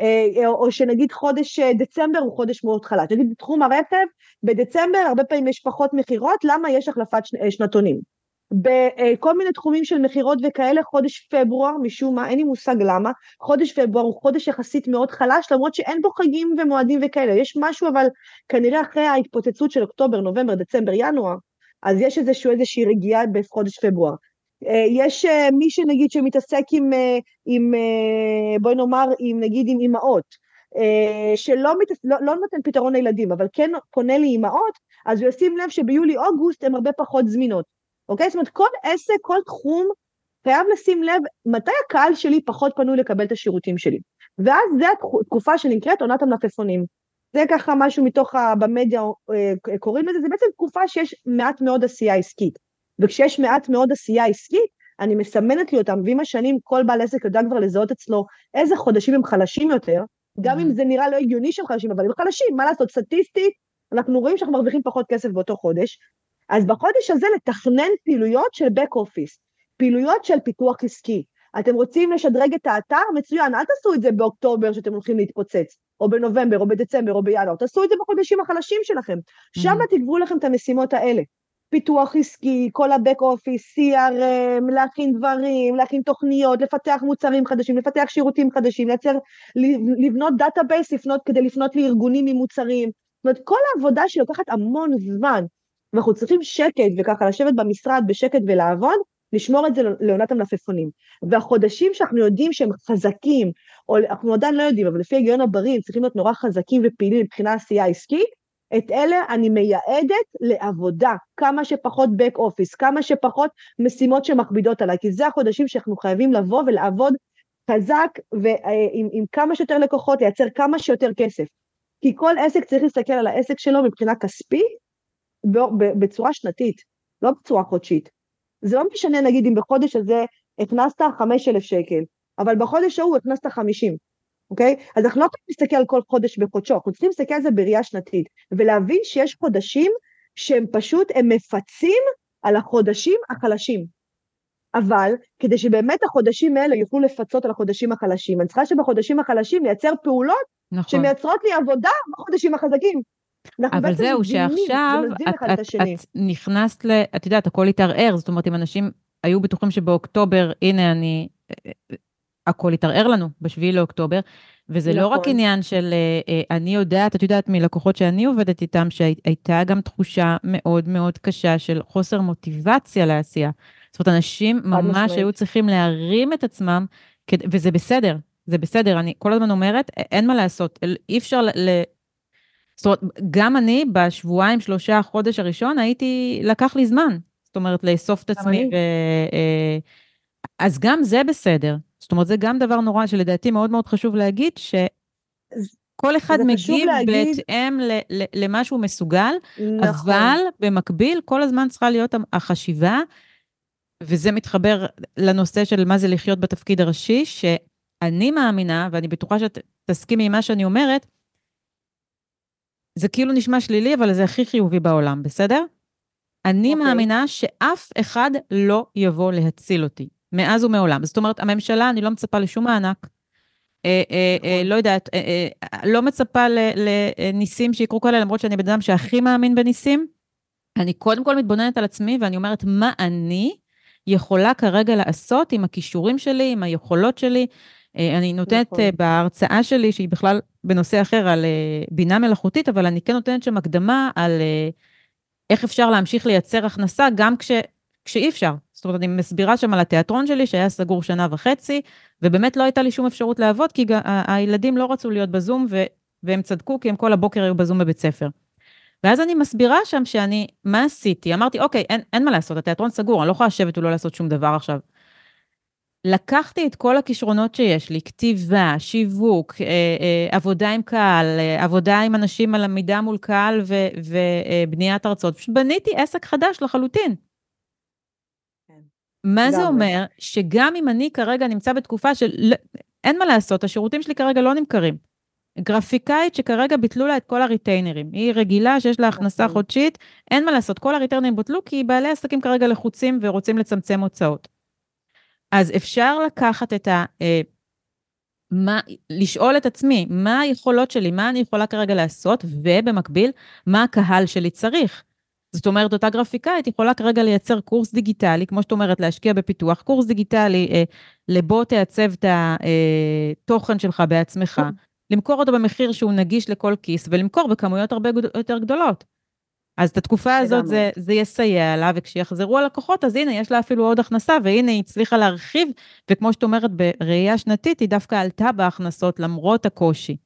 אה, או שנגיד חודש אה, דצמבר הוא חודש מאוד חלש. נגיד בתחום הרכב, בדצמבר הרבה פעמים יש פחות מכירות, למה יש החלפת אה, שנתונים? בכל מיני תחומים של מכירות וכאלה, חודש פברואר, משום מה, אין לי מושג למה, חודש פברואר הוא חודש יחסית מאוד חלש, למרות שאין בו חגים ומועדים וכאלה, יש משהו אבל כנראה אחרי ההתפוצצות של אוקטובר, נובמבר, דצמבר, ינואר, אז יש איזשהו, איזושהי רגיעה בחודש פברואר. אה, יש אה, מי שנגיד שמתעסק עם, אה, עם בואי נאמר, עם, נגיד עם אימהות, שלא מת, לא, לא נותן פתרון לילדים, אבל כן פונה לאימהות, אז הוא ישים לב שביולי-אוגוסט הן הרבה פחות זמינות, אוקיי? זאת אומרת, כל עסק, כל תחום, חייב לשים לב מתי הקהל שלי פחות פנוי לקבל את השירותים שלי. ואז זו התקופה שנקראת עונת המלפפונים. זה ככה משהו מתוך, ה, במדיה קוראים לזה, זה בעצם תקופה שיש מעט מאוד עשייה עסקית. וכשיש מעט מאוד עשייה עסקית, אני מסמנת לי אותם, ועם השנים כל בעל עסק יודע כבר לזהות אצלו איזה חודשים הם חלשים יותר, גם אם mm-hmm. זה נראה לא הגיוני שהם חלשים, אבל הם חלשים, מה לעשות, סטטיסטית, אנחנו רואים שאנחנו מרוויחים פחות כסף באותו חודש, אז בחודש הזה לתכנן פעילויות של back office, פעילויות של פיתוח עסקי. אתם רוצים לשדרג את האתר? מצוין, אל תעשו את זה באוקטובר שאתם הולכים להתפוצץ, או בנובמבר, או בדצמבר, או בינואר, תעשו את זה בחודשים החלשים שלכם. שם mm-hmm. לכם את המשימות האלה. פיתוח עסקי, כל ה-back office, CRM, להכין דברים, להכין תוכניות, לפתח מוצרים חדשים, לפתח שירותים חדשים, לייצר, לבנות database, לפנות כדי לפנות לארגונים עם מוצרים. זאת אומרת, כל העבודה שלוקחת המון זמן, ואנחנו צריכים שקט וככה לשבת במשרד בשקט ולעבוד, לשמור את זה לעונת המלפפונים. והחודשים שאנחנו יודעים שהם חזקים, או אנחנו עדיין לא יודעים, אבל לפי הגיון הבריא הם צריכים להיות נורא חזקים ופעילים מבחינה עשייה עסקית, את אלה אני מייעדת לעבודה, כמה שפחות back office, כמה שפחות משימות שמכבידות עליי, כי זה החודשים שאנחנו חייבים לבוא ולעבוד חזק ועם עם כמה שיותר לקוחות, לייצר כמה שיותר כסף. כי כל עסק צריך להסתכל על העסק שלו מבחינה כספית בצורה שנתית, לא בצורה חודשית. זה לא משנה נגיד אם בחודש הזה הכנסת 5,000 שקל, אבל בחודש ההוא הכנסת 50. אוקיי? אז אנחנו לא יכולים להסתכל על כל חודש בחודשו, אנחנו צריכים להסתכל על זה בראייה שנתית, ולהבין שיש חודשים שהם פשוט, הם מפצים על החודשים החלשים. אבל כדי שבאמת החודשים האלה יוכלו לפצות על החודשים החלשים, אני צריכה שבחודשים החלשים לייצר פעולות נכון. שמייצרות לי עבודה בחודשים החזקים. אבל זהו, שעכשיו את, את, את, את נכנסת ל... את יודעת, הכל התערער, זאת אומרת, אם אנשים היו בטוחים שבאוקטובר, הנה אני הכל התערער לנו בשביעי לאוקטובר, וזה נכון. לא רק נכון. עניין של, אה, אה, אני יודעת, את יודעת מלקוחות שאני עובדת איתם, שהייתה גם תחושה מאוד מאוד קשה של חוסר מוטיבציה לעשייה. זאת אומרת, אנשים ממש היו צריכים להרים את עצמם, וזה בסדר, זה בסדר, אני כל הזמן אומרת, אין מה לעשות, אי אפשר ל... זאת אומרת, גם אני בשבועיים, שלושה חודש הראשון, הייתי, לקח לי זמן. זאת אומרת, לאסוף את עצמי. ו, אה, אז גם זה בסדר. זאת אומרת, זה גם דבר נורא שלדעתי מאוד מאוד חשוב להגיד, שכל אחד מגיב להגיד... בהתאם למה שהוא מסוגל, נכון. אבל במקביל, כל הזמן צריכה להיות החשיבה, וזה מתחבר לנושא של מה זה לחיות בתפקיד הראשי, שאני מאמינה, ואני בטוחה שאת תסכימי עם מה שאני אומרת, זה כאילו נשמע שלילי, אבל זה הכי חיובי בעולם, בסדר? אני okay. אוקיי. מאמינה שאף אחד לא יבוא להציל אותי. מאז ומעולם. זאת אומרת, הממשלה, אני לא מצפה לשום מענק. אה, אה, אה, נכון. לא יודעת, לא מצפה לניסים שיקרו כאלה, למרות שאני בן אדם שהכי מאמין בניסים. אני קודם כל מתבוננת על עצמי ואני אומרת, מה אני יכולה כרגע לעשות עם הכישורים שלי, עם היכולות שלי. אני נותנת נכון. אה, בהרצאה שלי, שהיא בכלל בנושא אחר, על בינה מלאכותית, אבל אני כן נותנת שם הקדמה על איך אפשר להמשיך לייצר הכנסה גם כש, כשאי אפשר. זאת אומרת, אני מסבירה שם על התיאטרון שלי, שהיה סגור שנה וחצי, ובאמת לא הייתה לי שום אפשרות לעבוד, כי הילדים לא רצו להיות בזום, ו, והם צדקו, כי הם כל הבוקר היו בזום בבית ספר. ואז אני מסבירה שם שאני, מה עשיתי? אמרתי, אוקיי, אין, אין מה לעשות, התיאטרון סגור, אני לא יכולה לשבת ולא לעשות שום דבר עכשיו. לקחתי את כל הכישרונות שיש לי, כתיבה, שיווק, אה, אה, עבודה עם קהל, אה, עבודה עם אנשים על עמידה מול קהל ובניית הרצאות, פשוט בניתי עסק חדש לחלוטין. כן. מה זה אומר? שגם אם אני כרגע נמצא בתקופה של... אין מה לעשות, השירותים שלי כרגע לא נמכרים. גרפיקאית שכרגע ביטלו לה את כל הריטיינרים. היא רגילה שיש לה הכנסה נכון. חודשית, אין מה לעשות, כל הריטיינרים בוטלו כי בעלי עסקים כרגע לחוצים ורוצים לצמצם הוצאות. אז אפשר לקחת את ה... אה, מה, לשאול את עצמי, מה היכולות שלי, מה אני יכולה כרגע לעשות, ובמקביל, מה הקהל שלי צריך. זאת אומרת, אותה גרפיקאית יכולה כרגע לייצר קורס דיגיטלי, כמו שאת אומרת, להשקיע בפיתוח, קורס דיגיטלי, אה, לבוא תעצב את התוכן אה, שלך בעצמך, כן. למכור אותו במחיר שהוא נגיש לכל כיס, ולמכור בכמויות הרבה יותר גדולות. אז את התקופה הזאת זה, זה יסייע לה, וכשיחזרו הלקוחות, אז הנה, יש לה אפילו עוד הכנסה, והנה, היא הצליחה להרחיב, וכמו שאת אומרת, בראייה שנתית, היא דווקא עלתה בהכנסות למרות הקושי.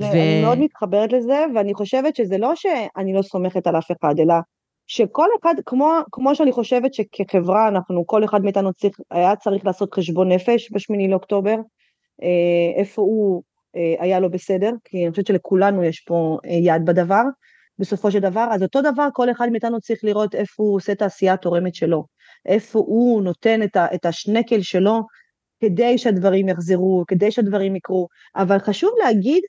ואני ו... מאוד מתחברת לזה, ואני חושבת שזה לא שאני לא סומכת על אף אחד, אלא שכל אחד, כמו, כמו שאני חושבת שכחברה אנחנו, כל אחד מאיתנו צריך, היה צריך לעשות חשבון נפש בשמיני לאוקטובר, אה, איפה הוא אה, היה לא בסדר, כי אני חושבת שלכולנו יש פה אה, יד בדבר, בסופו של דבר, אז אותו דבר כל אחד מאיתנו צריך לראות איפה הוא עושה את העשייה התורמת שלו, איפה הוא נותן את, ה, את השנקל שלו כדי שהדברים יחזרו, כדי שהדברים יקרו, אבל חשוב להגיד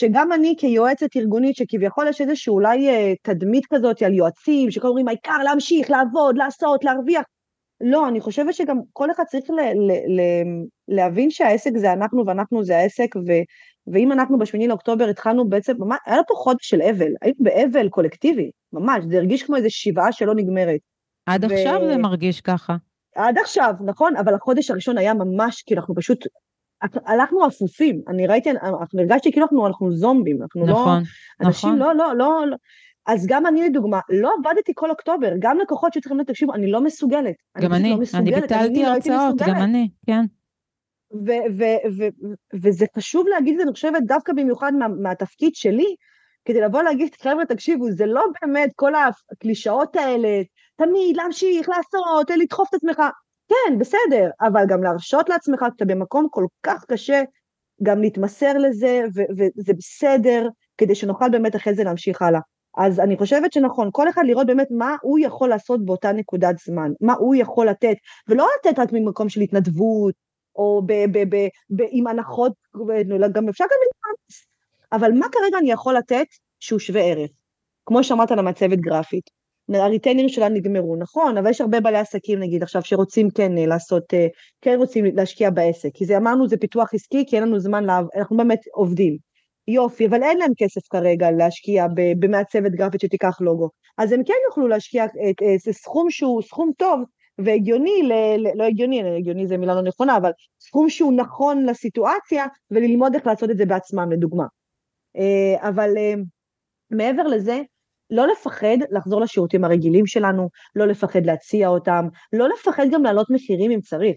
שגם אני כיועצת ארגונית, שכביכול יש איזושהי אולי תדמית כזאת על יועצים, שכל אומרים העיקר להמשיך, לעבוד, לעשות, להרוויח, לא, אני חושבת שגם כל אחד צריך ל, ל, ל, להבין שהעסק זה אנחנו ואנחנו זה העסק, ו, ואם אנחנו בשמיני לאוקטובר התחלנו בעצם, ממש, היה פה חודש של אבל, היינו באבל קולקטיבי, ממש, זה הרגיש כמו איזו שבעה שלא נגמרת. עד ו... עכשיו זה מרגיש ככה. עד עכשיו, נכון, אבל החודש הראשון היה ממש, כאילו אנחנו פשוט, הלכנו אפופים, אני ראיתי, אנחנו הרגשתי כאילו אנחנו, אנחנו זומבים, אנחנו נכון, לא, נכון. אנשים לא, לא, לא, לא, אז גם אני לדוגמה, לא עבדתי כל אוקטובר, גם לקוחות שצריכים להיות, תקשיבו, אני לא מסוגלת. גם אני, אני, לא אני ביטלתי לא הרצאות, גם אני, כן. וזה חשוב להגיד את זה, אני חושבת, דווקא במיוחד מה, מהתפקיד שלי, כדי לבוא להגיד, חבר'ה, תקשיבו, זה לא באמת כל הקלישאות האלה, תמיד להמשיך, לעשות, לדחוף את עצמך. כן, בסדר, אבל גם להרשות לעצמך, כשאתה במקום כל כך קשה, גם להתמסר לזה, וזה בסדר, כדי שנוכל באמת אחרי זה להמשיך הלאה. אז אני חושבת שנכון, כל אחד לראות באמת מה הוא יכול לעשות באותה נקודת זמן, מה הוא יכול לתת, ולא לתת רק ממקום של התנדבות, או ב, ב, ב, ב, עם הנחות, גם אפשר גם להתאמץ, אבל מה כרגע אני יכול לתת שהוא שווה ערך? כמו שאמרת על המצבת גרפית, הריטיינרים שלה נגמרו, נכון, אבל יש הרבה בעלי עסקים נגיד עכשיו שרוצים כן אה, לעשות, אה, כן רוצים להשקיע בעסק, כי זה אמרנו זה פיתוח עסקי, כי אין לנו זמן, לה, אנחנו באמת עובדים. יופי, אבל אין להם כסף כרגע להשקיע במעצבת גרפית שתיקח לוגו. אז הם כן יוכלו להשקיע איזה סכום שהוא סכום טוב והגיוני, ל, ל, לא הגיוני, הגיוני זה מילה לא נכונה, אבל סכום שהוא נכון לסיטואציה וללמוד איך לעשות את זה בעצמם, לדוגמה. אה, אבל אה, מעבר לזה, לא לפחד לחזור לשירותים הרגילים שלנו, לא לפחד להציע אותם, לא לפחד גם להעלות מחירים אם צריך.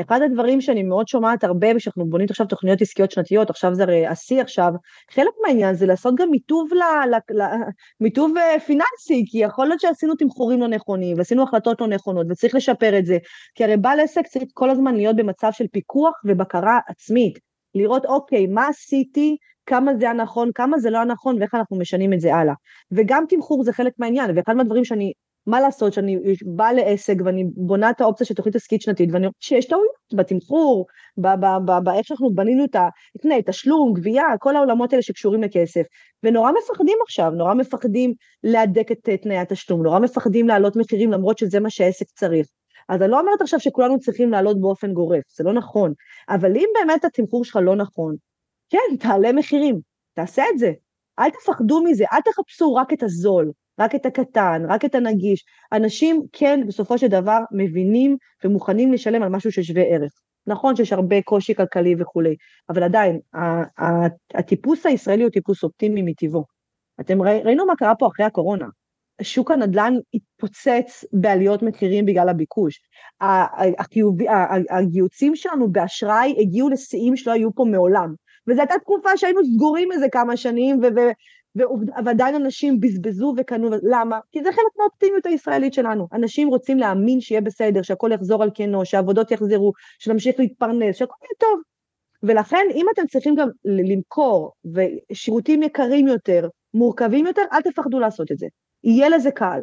אחד הדברים שאני מאוד שומעת הרבה כשאנחנו בונים עכשיו תוכניות עסקיות שנתיות, עכשיו זה הרי השיא עכשיו, חלק מהעניין זה לעשות גם מיטוב, ל, ל, ל, מיטוב אה, פיננסי, כי יכול להיות שעשינו תמחורים לא נכונים, ועשינו החלטות לא נכונות, וצריך לשפר את זה, כי הרי בעל עסק צריך כל הזמן להיות במצב של פיקוח ובקרה עצמית, לראות אוקיי, מה עשיתי, כמה זה הנכון, כמה זה לא הנכון, ואיך אנחנו משנים את זה הלאה. וגם תמחור זה חלק מהעניין, ואחד מהדברים שאני מה לעשות שאני באה לעסק ואני בונה את האופציה של תוכנית עסקית שנתית ואני רואה שיש טעויות בתמחור, באיך שאנחנו בנינו את התנאי, תשלום, גבייה, כל העולמות האלה שקשורים לכסף. ונורא מפחדים עכשיו, נורא מפחדים להדק את תנאי התשלום, נורא מפחדים להעלות מחירים למרות שזה מה שהעסק צריך. אז אני לא אומרת עכשיו שכולנו צריכים לעלות באופן גורף, זה לא נכון. אבל אם באמת התמחור שלך לא נכון, כן, תעלה מחירים, תעשה את זה. אל תפחדו מזה, אל תחפשו רק את הזול. רק את הקטן, רק את הנגיש. אנשים כן בסופו של דבר מבינים ומוכנים לשלם על משהו ששווה ערך. נכון שיש הרבה קושי כלכלי וכולי, אבל עדיין, הטיפוס הישראלי הוא טיפוס אופטימי מטבעו. אתם ראינו מה קרה פה אחרי הקורונה. שוק הנדל"ן התפוצץ בעליות מחירים בגלל הביקוש. הגיוצים שלנו באשראי הגיעו לשיאים שלא היו פה מעולם. וזו הייתה תקופה שהיינו סגורים איזה כמה שנים, ועדיין אנשים בזבזו וקנו, למה? כי זה חלק מהאופטימיות הישראלית שלנו. אנשים רוצים להאמין שיהיה בסדר, שהכל יחזור על כנו, שהעבודות יחזרו, שנמשיך להתפרנס, שהכל יהיה טוב. ולכן, אם אתם צריכים גם למכור, ושירותים יקרים יותר, מורכבים יותר, אל תפחדו לעשות את זה. יהיה לזה קהל.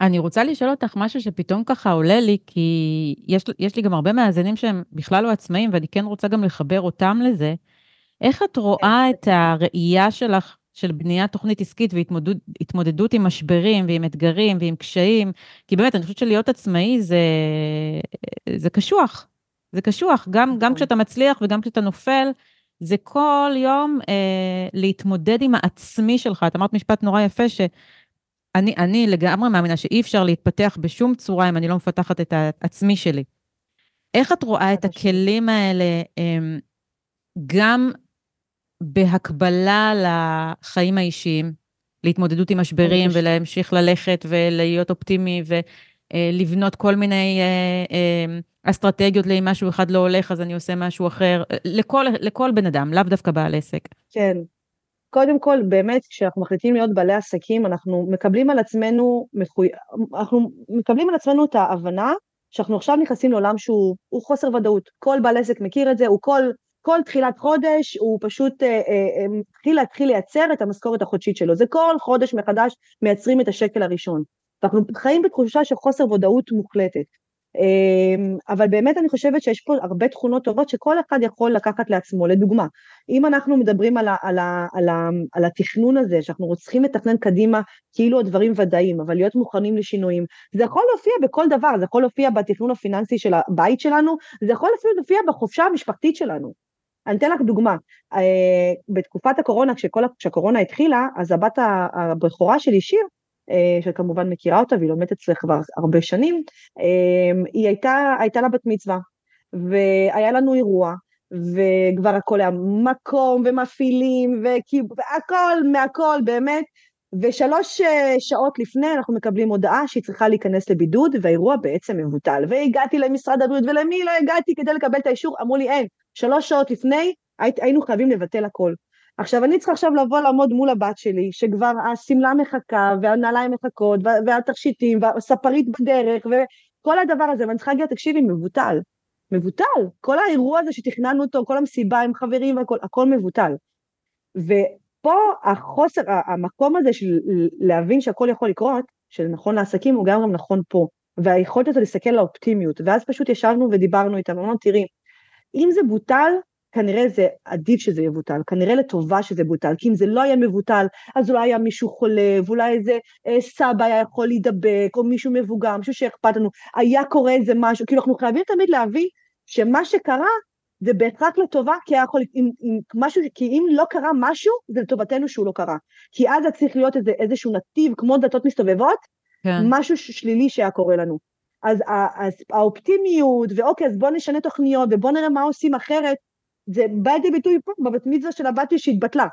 אני רוצה לשאול אותך משהו שפתאום ככה עולה לי, כי יש, יש לי גם הרבה מאזינים שהם בכלל לא עצמאים, ואני כן רוצה גם לחבר אותם לזה. איך את רואה את הראייה שלך, של בניית תוכנית עסקית והתמודדות עם משברים ועם אתגרים ועם קשיים? כי באמת, אני חושבת שלהיות עצמאי זה, זה קשוח. זה קשוח, גם, גם נכון. כשאתה מצליח וגם כשאתה נופל, זה כל יום אה, להתמודד עם העצמי שלך. את אמרת משפט נורא יפה, שאני אני לגמרי מאמינה שאי אפשר להתפתח בשום צורה אם אני לא מפתחת את העצמי שלי. איך את רואה את הכלים האלה, אה, גם בהקבלה לחיים האישיים, להתמודדות עם משברים ולהמשיך ללכת ולהיות אופטימי ולבנות כל מיני אה, אה, אסטרטגיות לאם משהו אחד לא הולך אז אני עושה משהו אחר, לכל, לכל בן אדם, לאו דווקא בעל עסק. כן. קודם כל, באמת, כשאנחנו מחליטים להיות בעלי עסקים, אנחנו מקבלים על עצמנו, מחוי... אנחנו מקבלים על עצמנו את ההבנה שאנחנו עכשיו נכנסים לעולם שהוא חוסר ודאות. כל בעל עסק מכיר את זה, הוא כל כל תחילת חודש הוא פשוט אה, אה, מתחיל להתחיל לייצר את המשכורת החודשית שלו. זה כל חודש מחדש מייצרים את השקל הראשון. ואנחנו חיים בתחושה של חוסר ודאות מוחלטת. אמ, אבל באמת אני חושבת שיש פה הרבה תכונות טובות שכל אחד יכול לקחת לעצמו. לדוגמה, אם אנחנו מדברים על, על, על, על התכנון הזה, שאנחנו צריכים לתכנן קדימה כאילו הדברים ודאיים, אבל להיות מוכנים לשינויים, זה יכול להופיע בכל דבר, זה יכול להופיע בתכנון הפיננסי של הבית שלנו, זה יכול אפילו להופיע בחופשה המשפחתית שלנו. אני אתן לך דוגמה, אה, בתקופת הקורונה, כשכל, כשהקורונה התחילה, אז הבת הבכורה שלי, שיר, שכמובן מכירה אותה והיא לומדת אצלך כבר הרבה שנים, אה, היא הייתה, הייתה לה בת מצווה, והיה לנו אירוע, וכבר הכל היה מקום ומפעילים והכל מהכל באמת, ושלוש שעות לפני אנחנו מקבלים הודעה שהיא צריכה להיכנס לבידוד והאירוע בעצם מבוטל. והגעתי למשרד הבריאות ולמי לא הגעתי כדי לקבל את האישור, אמרו לי אין, שלוש שעות לפני היינו חייבים לבטל הכל. עכשיו אני צריכה עכשיו לבוא לעמוד מול הבת שלי, שכבר השמלה מחכה, והנעליים מחכות, והתכשיטים, והספרית בדרך, וכל הדבר הזה, ואני צריכה להגיד, תקשיבי, מבוטל. מבוטל. כל האירוע הזה שתכננו אותו, כל המסיבה עם חברים והכל, הכל מבוטל. ופה החוסר, המקום הזה של להבין שהכל יכול לקרות, שזה נכון לעסקים, הוא גם גם נכון פה. והיכולת הזו להסתכל על האופטימיות, ואז פשוט ישבנו ודיברנו איתם, אמרנו, תראי, אם זה בוטל, כנראה זה עדיף שזה יבוטל, כנראה לטובה שזה בוטל, כי אם זה לא היה מבוטל, אז אולי היה מישהו חולה, ואולי איזה אה, סבא היה יכול להידבק, או מישהו מבוגר, מישהו שאכפת לנו, היה קורה איזה משהו, כאילו אנחנו חייבים תמיד להביא שמה שקרה זה בהכרח לטובה, כי יכול, אם, אם משהו, כי אם לא קרה משהו, זה לטובתנו שהוא לא קרה. כי אז זה צריך להיות איזה, איזשהו נתיב, כמו דלתות מסתובבות, כן. משהו שלילי שהיה קורה לנו. אז, אז האופטימיות, ואוקיי, אז בואו נשנה תוכניות, ובואו נראה מה עושים אחרת, זה בא לידי ביטוי פה, בבת מצווה של הבתי שהתבטלה.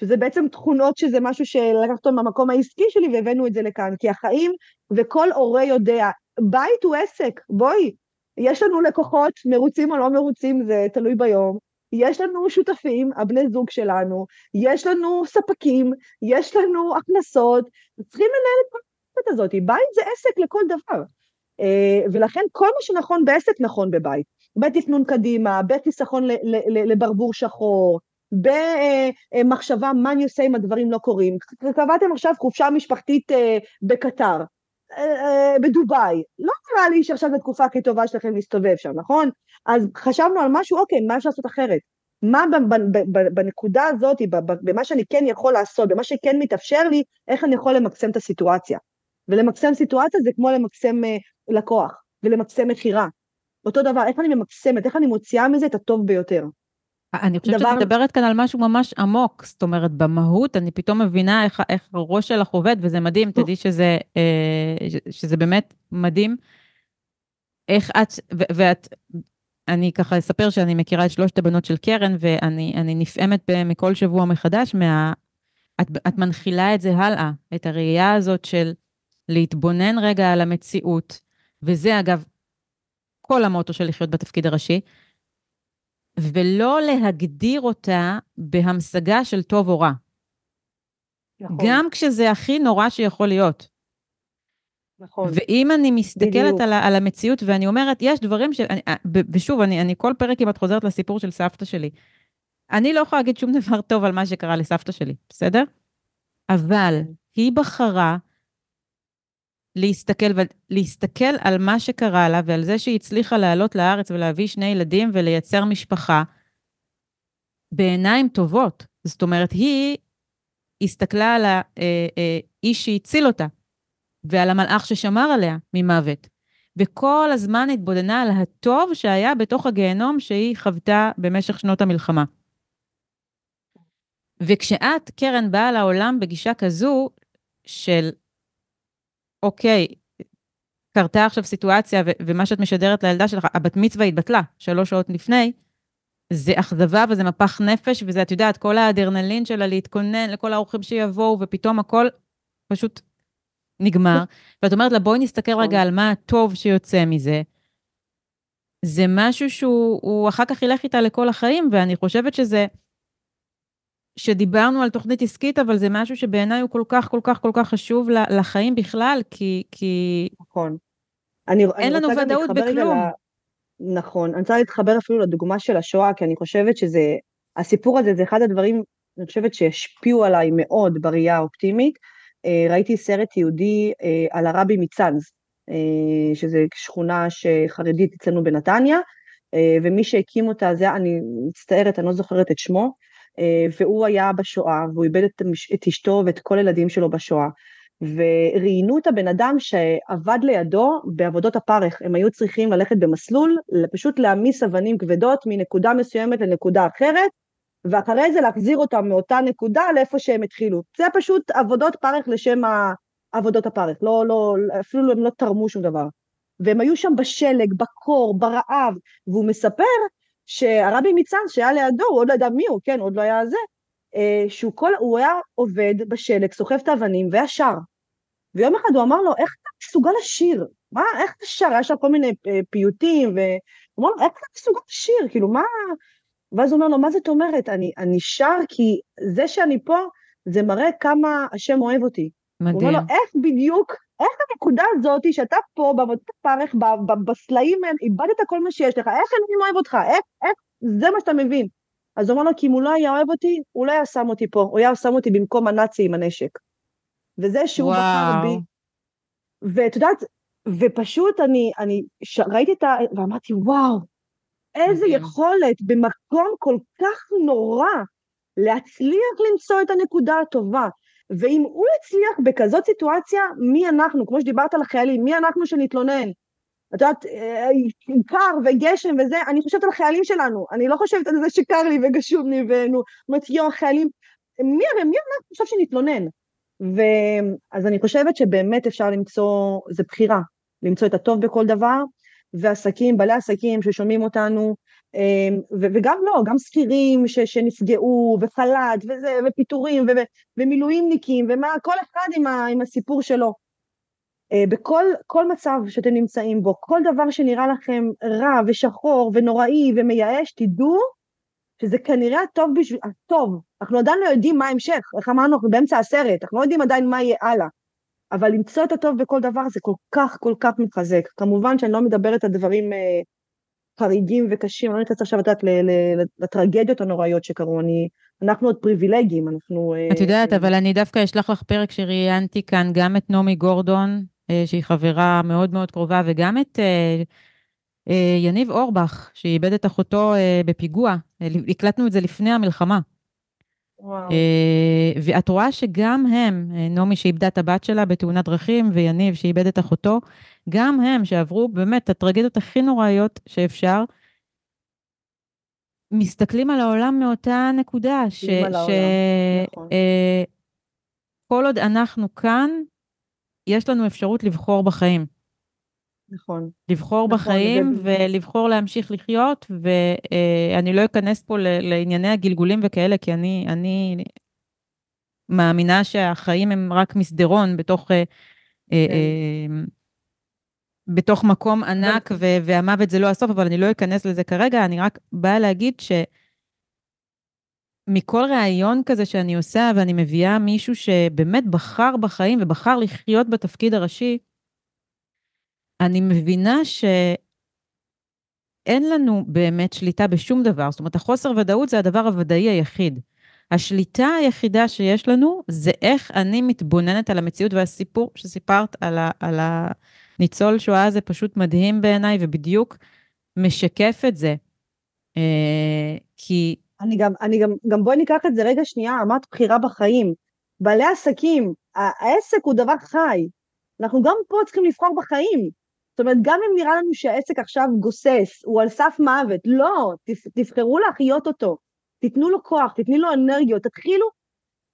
שזה בעצם תכונות שזה משהו שלקחת מהמקום העסקי שלי והבאנו את זה לכאן, כי החיים, וכל הורה יודע, בית הוא עסק, בואי, יש לנו לקוחות, מרוצים או לא מרוצים, זה תלוי ביום, יש לנו שותפים, הבני זוג שלנו, יש לנו ספקים, יש לנו הכנסות, צריכים לנהל את כל הזאת, בית זה עסק לכל דבר. אה, ולכן כל מה שנכון בעסק נכון בבית. בתכנון קדימה, בחיסכון לברבור שחור, במחשבה מה אני עושה אם הדברים לא קורים. קבעתם עכשיו חופשה משפחתית אה, בקטר, אה, בדובאי, לא נראה לי שעכשיו זו תקופה הכי טובה שלכם להסתובב שם, נכון? אז חשבנו על משהו, אוקיי, מה אפשר לעשות אחרת? מה בנקודה הזאת, במה שאני כן יכול לעשות, במה שכן מתאפשר לי, איך אני יכול למקסם את הסיטואציה. ולמקסם סיטואציה זה כמו למקסם לקוח ולמקסם מכירה. אותו דבר, איך אני ממקסמת, איך אני מוציאה מזה את הטוב ביותר. אני חושבת דבר... שאת מדברת כאן על משהו ממש עמוק, זאת אומרת, במהות אני פתאום מבינה איך, איך הראש שלך עובד, וזה מדהים, תדעי שזה, אה, שזה באמת מדהים. איך את, ו- ואת, אני ככה אספר שאני מכירה את שלושת הבנות של קרן, ואני נפעמת מכל שבוע מחדש מה... את, את מנחילה את זה הלאה, את הראייה הזאת של להתבונן רגע על המציאות, וזה אגב כל המוטו של לחיות בתפקיד הראשי, ולא להגדיר אותה בהמשגה של טוב או רע. נכון. גם כשזה הכי נורא שיכול להיות. נכון. ואם אני מסתכלת על, על המציאות ואני אומרת, יש דברים ש... אני, ושוב, אני, אני כל פרק כמעט חוזרת לסיפור של סבתא שלי. אני לא יכולה להגיד שום דבר טוב על מה שקרה לסבתא שלי, בסדר? אבל כן. היא בחרה להסתכל, להסתכל על מה שקרה לה ועל זה שהיא הצליחה לעלות לארץ ולהביא שני ילדים ולייצר משפחה בעיניים טובות. זאת אומרת, היא הסתכלה על האיש אה, אה, שהציל אותה ועל המלאך ששמר עליה ממוות. וכל הזמן התבודנה על הטוב שהיה בתוך הגיהנום שהיא חוותה במשך שנות המלחמה. וכשאת, קרן, באה לעולם בגישה כזו של אוקיי, קרתה עכשיו סיטואציה, ו- ומה שאת משדרת לילדה שלך, הבת מצווה התבטלה שלוש שעות לפני, זה אכזבה וזה מפח נפש, וזה, את יודעת, כל האדרנלין שלה להתכונן לכל האורחים שיבואו, ופתאום הכל פשוט נגמר. ואת אומרת לה, בואי נסתכל רגע נכון. על מה הטוב שיוצא מזה. זה משהו שהוא אחר כך ילך איתה לכל החיים, ואני חושבת שזה שדיברנו על תוכנית עסקית, אבל זה משהו שבעיניי הוא כל כך, כל כך, כל כך חשוב לחיים בכלל, כי... כי... נכון. אני, אין אני לנו ודאות בכלום. לה... נכון. אני רוצה להתחבר אפילו לדוגמה של השואה, כי אני חושבת שזה... הסיפור הזה זה אחד הדברים, אני חושבת שהשפיעו עליי מאוד בראייה האופטימית. אה, ראיתי סרט יהודי אה, על הרבי מצאנז, אה, שזה שכונה חרדית אצלנו בנתניה, ומי שהקים אותה, זה, אני מצטערת, אני לא זוכרת את שמו, והוא היה בשואה, והוא איבד את, את אשתו ואת כל הילדים שלו בשואה. וראיינו את הבן אדם שעבד לידו בעבודות הפרך, הם היו צריכים ללכת במסלול, פשוט להעמיס אבנים כבדות מנקודה מסוימת לנקודה אחרת, ואחרי זה להחזיר אותם מאותה נקודה לאיפה שהם התחילו. זה פשוט עבודות פרך לשם עבודות הפרך, לא, לא, אפילו הם לא תרמו שום דבר. והם היו שם בשלג, בקור, ברעב, והוא מספר שהרבי מצאן שהיה לידו, הוא עוד לא ידע מי הוא, כן, עוד לא היה זה, אה, שהוא כל, הוא היה עובד בשלג, סוחב את האבנים והיה שר. ויום אחד הוא אמר לו, איך אתה מסוגל לשיר? מה, איך אתה שר? היה שם כל מיני אה, פיוטים, והוא אמר לו, איך אתה מסוגל לשיר? כאילו, מה... ואז הוא אומר לו, מה זאת אומרת? אני, אני שר כי זה שאני פה, זה מראה כמה השם אוהב אותי. מדהים. הוא אומר לו, איך בדיוק איך הנקודה הזאת שאתה פה בעבודת הפרך, בסלעים, איבדת כל מה שיש לך, איך אלוהים אוהב אותך, איך, איך, זה מה שאתה מבין. אז הוא אמר לו, כי אם הוא לא היה אוהב אותי, הוא לא היה שם אותי פה, הוא היה שם אותי במקום הנאצי עם הנשק. וזה שהוא וואו. בחר בי. ואת יודעת, ופשוט אני, אני ש... ראיתי את ה... ואמרתי, וואו, איזה מדהים. יכולת במקום כל כך נורא להצליח למצוא את הנקודה הטובה. ואם הוא הצליח בכזאת סיטואציה, מי אנחנו? כמו שדיברת על החיילים, מי אנחנו שנתלונן? את יודעת, אה, קר וגשם וזה, אני חושבת על החיילים שלנו, אני לא חושבת על זה שקר לי וגשום לי ונו, אומרת, יום החיילים, מי הרי, מי אנחנו עכשיו שנתלונן? ואז אני חושבת שבאמת אפשר למצוא, זה בחירה, למצוא את הטוב בכל דבר, ועסקים, בעלי עסקים ששומעים אותנו, וגם לא, גם שכירים שנפגעו, וחל"ת, ופיטורים, ומילואימניקים, ומה, כל אחד עם, עם הסיפור שלו. אה, בכל מצב שאתם נמצאים בו, כל דבר שנראה לכם רע ושחור ונוראי ומייאש, תדעו שזה כנראה הטוב בשביל, הטוב. אנחנו עדיין לא יודעים מה ההמשך, איך אמרנו, אנחנו באמצע הסרט, אנחנו לא יודעים עדיין מה יהיה הלאה. אבל למצוא את הטוב בכל דבר זה כל כך כל כך מתחזק. כמובן שאני לא מדברת על דברים אה, חריגים וקשים, אני לא נכנסת עכשיו, יודעת, לטרגדיות הנוראיות שקרו, אני, אנחנו עוד פריבילגים, אנחנו... אה, את יודעת, אבל אני דווקא אשלח לך פרק שראיינתי כאן גם את נעמי גורדון, אה, שהיא חברה מאוד מאוד קרובה, וגם את יניב אורבך, שאיבד את אחותו בפיגוע. הקלטנו את זה לפני המלחמה. אה, ואת רואה שגם הם, אה, נעמי שאיבדה את הבת שלה בתאונת דרכים, ויניב שאיבד את אחותו, גם הם שעברו באמת את הטרגדיות הכי נוראיות שאפשר, מסתכלים על העולם מאותה נקודה, ש... ש... נכון. אה, כל עוד אנחנו כאן, יש לנו אפשרות לבחור בחיים. נכון. לבחור נכון, בחיים ו- ולבחור להמשיך לחיות, ואני לא אכנס פה לענייני הגלגולים וכאלה, כי אני, אני מאמינה שהחיים הם רק מסדרון בתוך, אה, אה, כן. אה, בתוך מקום ענק, ו- והמוות זה לא הסוף, אבל אני לא אכנס לזה כרגע, אני רק באה להגיד ש... מכל ראיון כזה שאני עושה, ואני מביאה מישהו שבאמת בחר בחיים ובחר לחיות בתפקיד הראשי, אני מבינה שאין לנו באמת שליטה בשום דבר. זאת אומרת, החוסר ודאות זה הדבר הוודאי היחיד. השליטה היחידה שיש לנו זה איך אני מתבוננת על המציאות והסיפור שסיפרת על, ה, על הניצול שואה זה פשוט מדהים בעיניי ובדיוק משקף את זה. אה, כי אני גם, אני גם, גם בואי ניקח את זה רגע שנייה, אמרת בחירה בחיים. בעלי עסקים, העסק הוא דבר חי. אנחנו גם פה צריכים לבחור בחיים. זאת אומרת, גם אם נראה לנו שהעסק עכשיו גוסס, הוא על סף מוות, לא, תבחרו להחיות אותו. תיתנו לו כוח, תתני לו אנרגיות, תתחילו.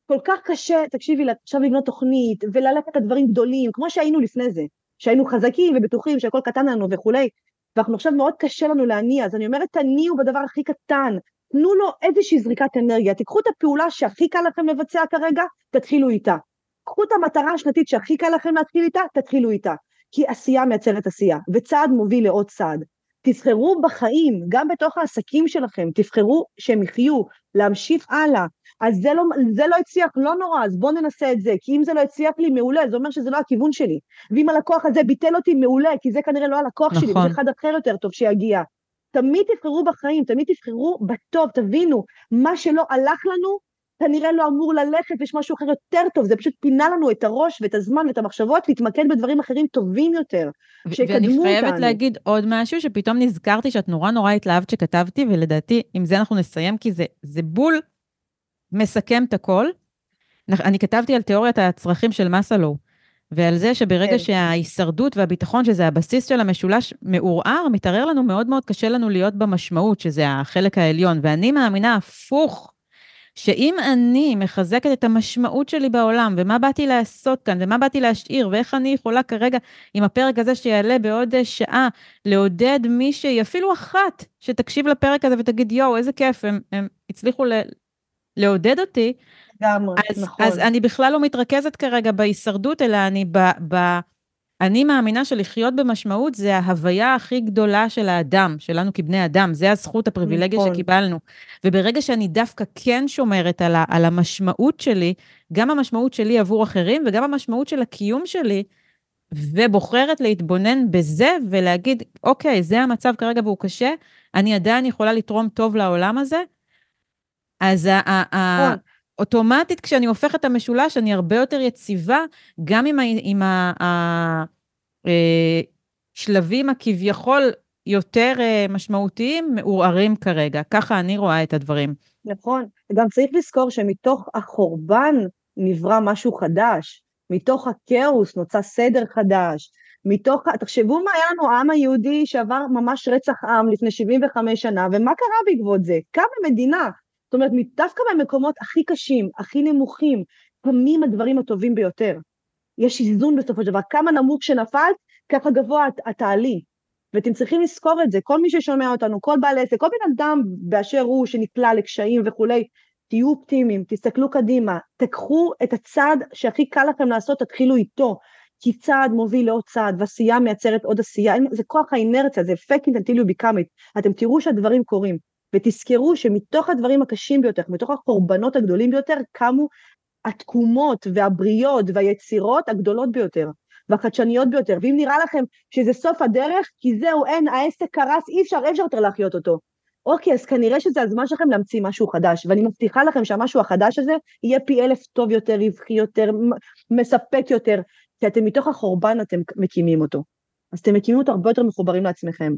כל כך קשה, תקשיבי, עכשיו לבנות תוכנית, וללכת לדברים גדולים, כמו שהיינו לפני זה, שהיינו חזקים ובטוחים שהכל קטן לנו וכולי, ואנחנו עכשיו מאוד קשה לנו להניע, אז אני אומרת, תניעו בדבר הכי קטן, תנו לו איזושהי זריקת אנרגיה, תיקחו את הפעולה שהכי קל לכם לבצע כרגע, תתחילו איתה. קחו את המטרה השנתית שהכי קל לכם להתחיל איתה, תתחילו איתה. כי עשייה מייצרת עשייה, וצעד מוביל לעוד צעד. תבחרו בחיים, גם בתוך העסקים שלכם, תבחרו שהם יחיו, להמשיך הלאה. אז זה לא, זה לא הצליח, לא נורא, אז בואו ננסה את זה, כי אם זה לא הצליח לי, מעולה, זה אומר שזה לא הכיוון שלי. ואם הלקוח הזה ביטל אותי, מעולה, כי זה כנראה לא הלקוח שלי, נכון. וזה אחד אחר יותר טוב שיגיע. תמיד תבחרו בחיים, תמיד תבחרו בטוב, תבינו, מה שלא הלך לנו, כנראה לא אמור ללכת, ויש משהו אחר יותר טוב, זה פשוט פינה לנו את הראש ואת הזמן ואת המחשבות, להתמקד בדברים אחרים טובים יותר, שיקדמו ואני חייבת אותנו. להגיד עוד משהו, שפתאום נזכרתי שאת נורא נורא התלהבת שכתבתי, ולדעתי, עם זה אנחנו נסיים, כי זה, זה בול מסכם את הכל. אני כתבתי על תיאוריית הצרכים של מסלו, ועל זה שברגע כן. שההישרדות והביטחון, שזה הבסיס של המשולש, מעורער, מתערער לנו מאוד מאוד קשה לנו להיות במשמעות, שזה החלק העליון. ואני מאמינה הפוך, שאם אני מחזקת את המשמעות שלי בעולם, ומה באתי לעשות כאן, ומה באתי להשאיר, ואיך אני יכולה כרגע, עם הפרק הזה שיעלה בעוד אה, שעה, לעודד מישהי, אפילו אחת, שתקשיב לפרק הזה ותגיד, יואו, איזה כיף, הם, הם הצליחו ל, לעודד אותי, לגמרי, נכון. אז אני בכלל לא מתרכזת כרגע בהישרדות, אלא אני ב... ב אני מאמינה שלחיות במשמעות זה ההוויה הכי גדולה של האדם, שלנו כבני אדם, זה הזכות, הפריבילגיה נכון. שקיבלנו. וברגע שאני דווקא כן שומרת על, ה, על המשמעות שלי, גם המשמעות שלי עבור אחרים וגם המשמעות של הקיום שלי, ובוחרת להתבונן בזה ולהגיד, אוקיי, זה המצב כרגע והוא קשה, אני עדיין יכולה לתרום טוב לעולם הזה, אז ה- ה- ה- נכון. אוטומטית כשאני הופכת את המשולש, אני הרבה יותר יציבה, גם עם, ה, עם ה, ה, אה, הכביכול יותר אה, משמעותיים, מעורערים כרגע. ככה אני רואה את הדברים. נכון, גם צריך לזכור שמתוך החורבן נברא משהו חדש, מתוך הכאוס נוצר סדר חדש, מתוך, תחשבו מה היה לנו העם היהודי שעבר ממש רצח עם לפני 75 שנה, ומה קרה בעקבות זה? קמה מדינה. זאת אומרת, דווקא במקומות הכי קשים, הכי נמוכים, קמים הדברים הטובים ביותר. יש איזון בסופו של דבר, כמה נמוך שנפלת, ככה גבוה את, תעלי. ואתם צריכים לזכור את זה, כל מי ששומע אותנו, כל בעל עסק, כל בן אדם באשר הוא שנקלע לקשיים וכולי, תהיו אופטימיים, תסתכלו קדימה, תקחו את הצעד שהכי קל לכם לעשות, תתחילו איתו, כי צעד מוביל לעוד צעד, ועשייה מייצרת עוד עשייה, זה כוח האינרציה, זה fake it until you become it, אתם תראו שהדברים קורים, ותזכרו שמתוך הדברים הקשים ביותר, מתוך החורבנות הגדולים ביותר, קמו התקומות והבריות והיצירות הגדולות ביותר. והחדשניות ביותר, ואם נראה לכם שזה סוף הדרך, כי זהו, אין, העסק קרס, אי אפשר, אי אפשר יותר להחיות אותו. אוקיי, אז כנראה שזה הזמן שלכם להמציא משהו חדש, ואני מבטיחה לכם שהמשהו החדש הזה יהיה פי אלף טוב יותר, רווחי יותר, מספק יותר, כי אתם מתוך החורבן אתם מקימים אותו. אז אתם מקימים אותו הרבה יותר מחוברים לעצמכם.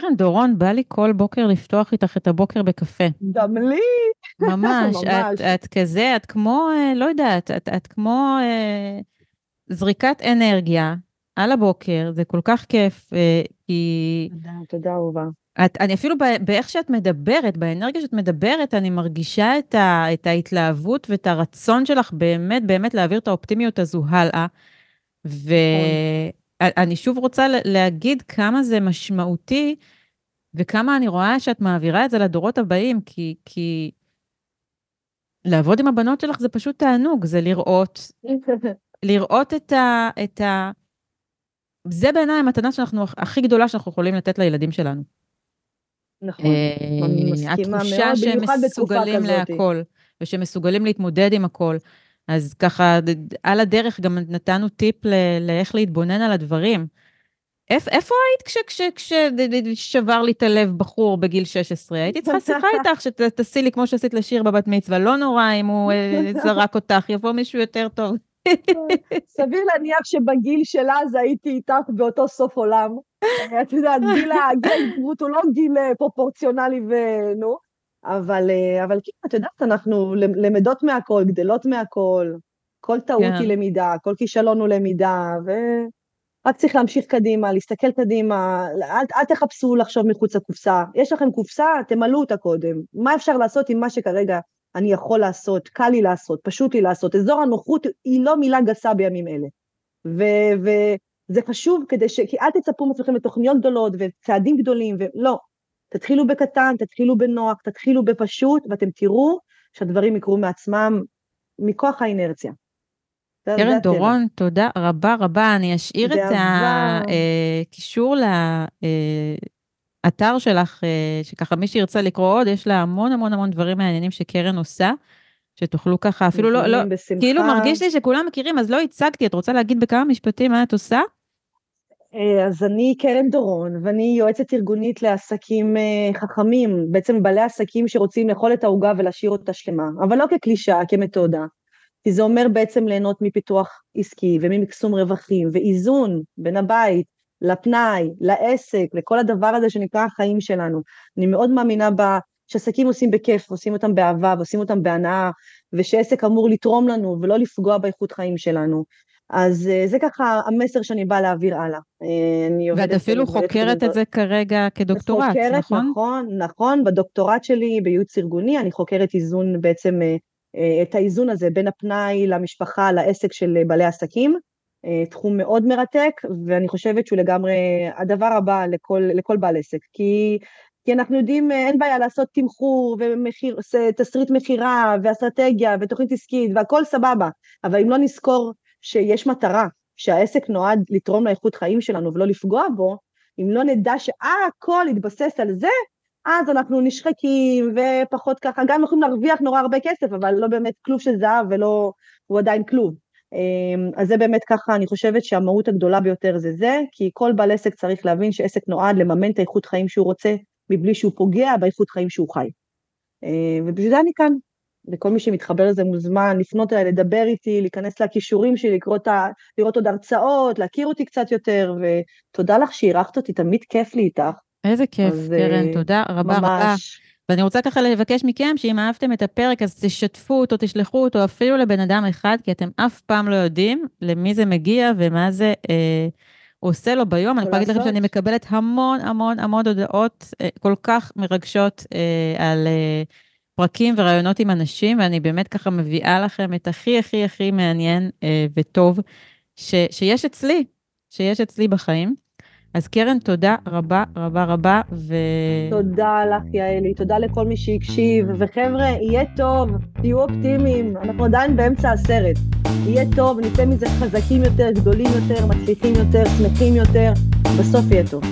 קרן דורון, בא לי כל בוקר לפתוח איתך את הבוקר בקפה. גם לי. ממש, ממש. את, את כזה, את כמו, אה, לא יודעת, את, את כמו אה, זריקת אנרגיה על הבוקר, זה כל כך כיף, אה, כי תודה, תודה אהובה. את, אני אפילו באיך שאת מדברת, באנרגיה שאת מדברת, אני מרגישה את, ה, את ההתלהבות ואת הרצון שלך באמת באמת להעביר את האופטימיות הזו הלאה. ואני שוב רוצה להגיד כמה זה משמעותי, וכמה אני רואה שאת מעבירה את זה לדורות הבאים, כי, כי לעבוד עם הבנות שלך זה פשוט תענוג, זה לראות, לראות את ה... את ה... זה בעיניי המתנה שאנחנו, הכי גדולה שאנחנו יכולים לתת לילדים שלנו. נכון, אני אה, מסכימה מאוד, התחושה שהם מסוגלים להכל, ושמסוגלים להתמודד עם הכל. אז ככה, על הדרך גם נתנו טיפ לאיך להתבונן על הדברים. איפה, איפה היית כששבר לי את הלב בחור בגיל 16? הייתי צריכה שיחה איתך שתעשי לי כמו שעשית לשיר בבת מצווה, לא נורא אם הוא אה, זרק אותך, יבוא מישהו יותר טוב. סביר להניח שבגיל שלה אז הייתי איתך באותו סוף עולם. את יודעת, גיל ההתגרות הוא לא גיל אה, פרופורציונלי ונו, אבל, אה, אבל כאילו, את יודעת, אנחנו למדות מהכל, גדלות מהכל, כל טעות כן. היא למידה, כל כישלון הוא למידה, ורק צריך להמשיך קדימה, להסתכל קדימה, אל, אל תחפשו לחשוב מחוץ לקופסה. יש לכם קופסה, תמלאו אותה קודם. מה אפשר לעשות עם מה שכרגע אני יכול לעשות, קל לי לעשות, פשוט לי לעשות. אזור הנוחות היא לא מילה גסה בימים אלה. וזה חשוב כדי ש... כי אל תצפו מעצמכם לתוכניות גדולות וצעדים גדולים, ולא. תתחילו בקטן, תתחילו בנוח, תתחילו בפשוט, ואתם תראו שהדברים יקרו מעצמם מכוח האינרציה. קרן דורון, תודה רבה רבה. אני אשאיר את הקישור אה, לאתר אה, שלך, אה, שככה מי שירצה לקרוא עוד, יש לה המון המון המון דברים מעניינים שקרן עושה, שתוכלו ככה, אפילו לא, לא, כאילו מרגיש לי שכולם מכירים, אז לא הצגתי, את רוצה להגיד בכמה משפטים מה את עושה? אה, אז אני קרן דורון, ואני יועצת ארגונית לעסקים אה, חכמים, בעצם בעלי עסקים שרוצים לאכול את העוגה ולהשאיר אותה שלמה, אבל לא כקלישאה, כמתודה. כי זה אומר בעצם ליהנות מפיתוח עסקי וממקסום רווחים ואיזון בין הבית לפנאי, לעסק, לכל הדבר הזה שנקרא החיים שלנו. אני מאוד מאמינה ב... שעסקים עושים בכיף, עושים אותם באהבה ועושים אותם בהנאה, ושעסק אמור לתרום לנו ולא לפגוע באיכות חיים שלנו. אז אה, זה ככה המסר שאני באה להעביר הלאה. אה, ואת אפילו חוקרת את זה כרגע כדוקטורט, חוקרת, נכון? נכון, נכון, בדוקטורט שלי בייעוץ ארגוני אני חוקרת איזון בעצם, אה, את האיזון הזה בין הפנאי למשפחה, לעסק של בעלי עסקים. תחום מאוד מרתק, ואני חושבת שהוא לגמרי הדבר הבא לכל, לכל בעל עסק, כי כי אנחנו יודעים, אין בעיה לעשות תמחור ותסריט מכירה ואסטרטגיה ותוכנית עסקית והכל סבבה, אבל אם לא נזכור שיש מטרה, שהעסק נועד לתרום לאיכות חיים שלנו ולא לפגוע בו, אם לא נדע שהכל יתבסס על זה, אז אנחנו נשחקים ופחות ככה, גם יכולים להרוויח נורא הרבה כסף, אבל לא באמת כלוב של זהב ולא, הוא עדיין כלוב. אמ, אז זה באמת ככה, אני חושבת שהמהות הגדולה ביותר זה זה, כי כל בעל עסק צריך להבין שעסק נועד לממן את האיכות חיים שהוא רוצה, מבלי שהוא פוגע באיכות חיים שהוא חי. אמ, ובשביל זה אני כאן, וכל מי שמתחבר לזה מוזמן לפנות אליי, לדבר איתי, להיכנס לכישורים שלי, לקרוא ה... לראות עוד הרצאות, להכיר אותי קצת יותר, ותודה לך שאירחת אותי, תמיד כיף לי איתך. איזה כיף, קרן, uh, תודה רבה ממש. רבה. ואני רוצה ככה לבקש מכם שאם אהבתם את הפרק, אז תשתפו אותו, תשלחו אותו אפילו לבן אדם אחד, כי אתם אף פעם לא יודעים למי זה מגיע ומה זה אה, עושה לו ביום. אני יכולה להגיד לכם שאני מקבלת המון המון המון הודעות אה, כל כך מרגשות אה, על... פרקים ורעיונות עם אנשים, ואני באמת ככה מביאה לכם את הכי הכי הכי מעניין אה, וטוב ש, שיש אצלי, שיש אצלי בחיים. אז קרן, תודה רבה רבה רבה, ו... תודה לך, יעלי, תודה לכל מי שהקשיב, וחבר'ה, יהיה טוב, תהיו אופטימיים, אנחנו עדיין באמצע הסרט. יהיה טוב, נצא מזה חזקים יותר, גדולים יותר, מצליחים יותר, שמחים יותר, בסוף יהיה טוב.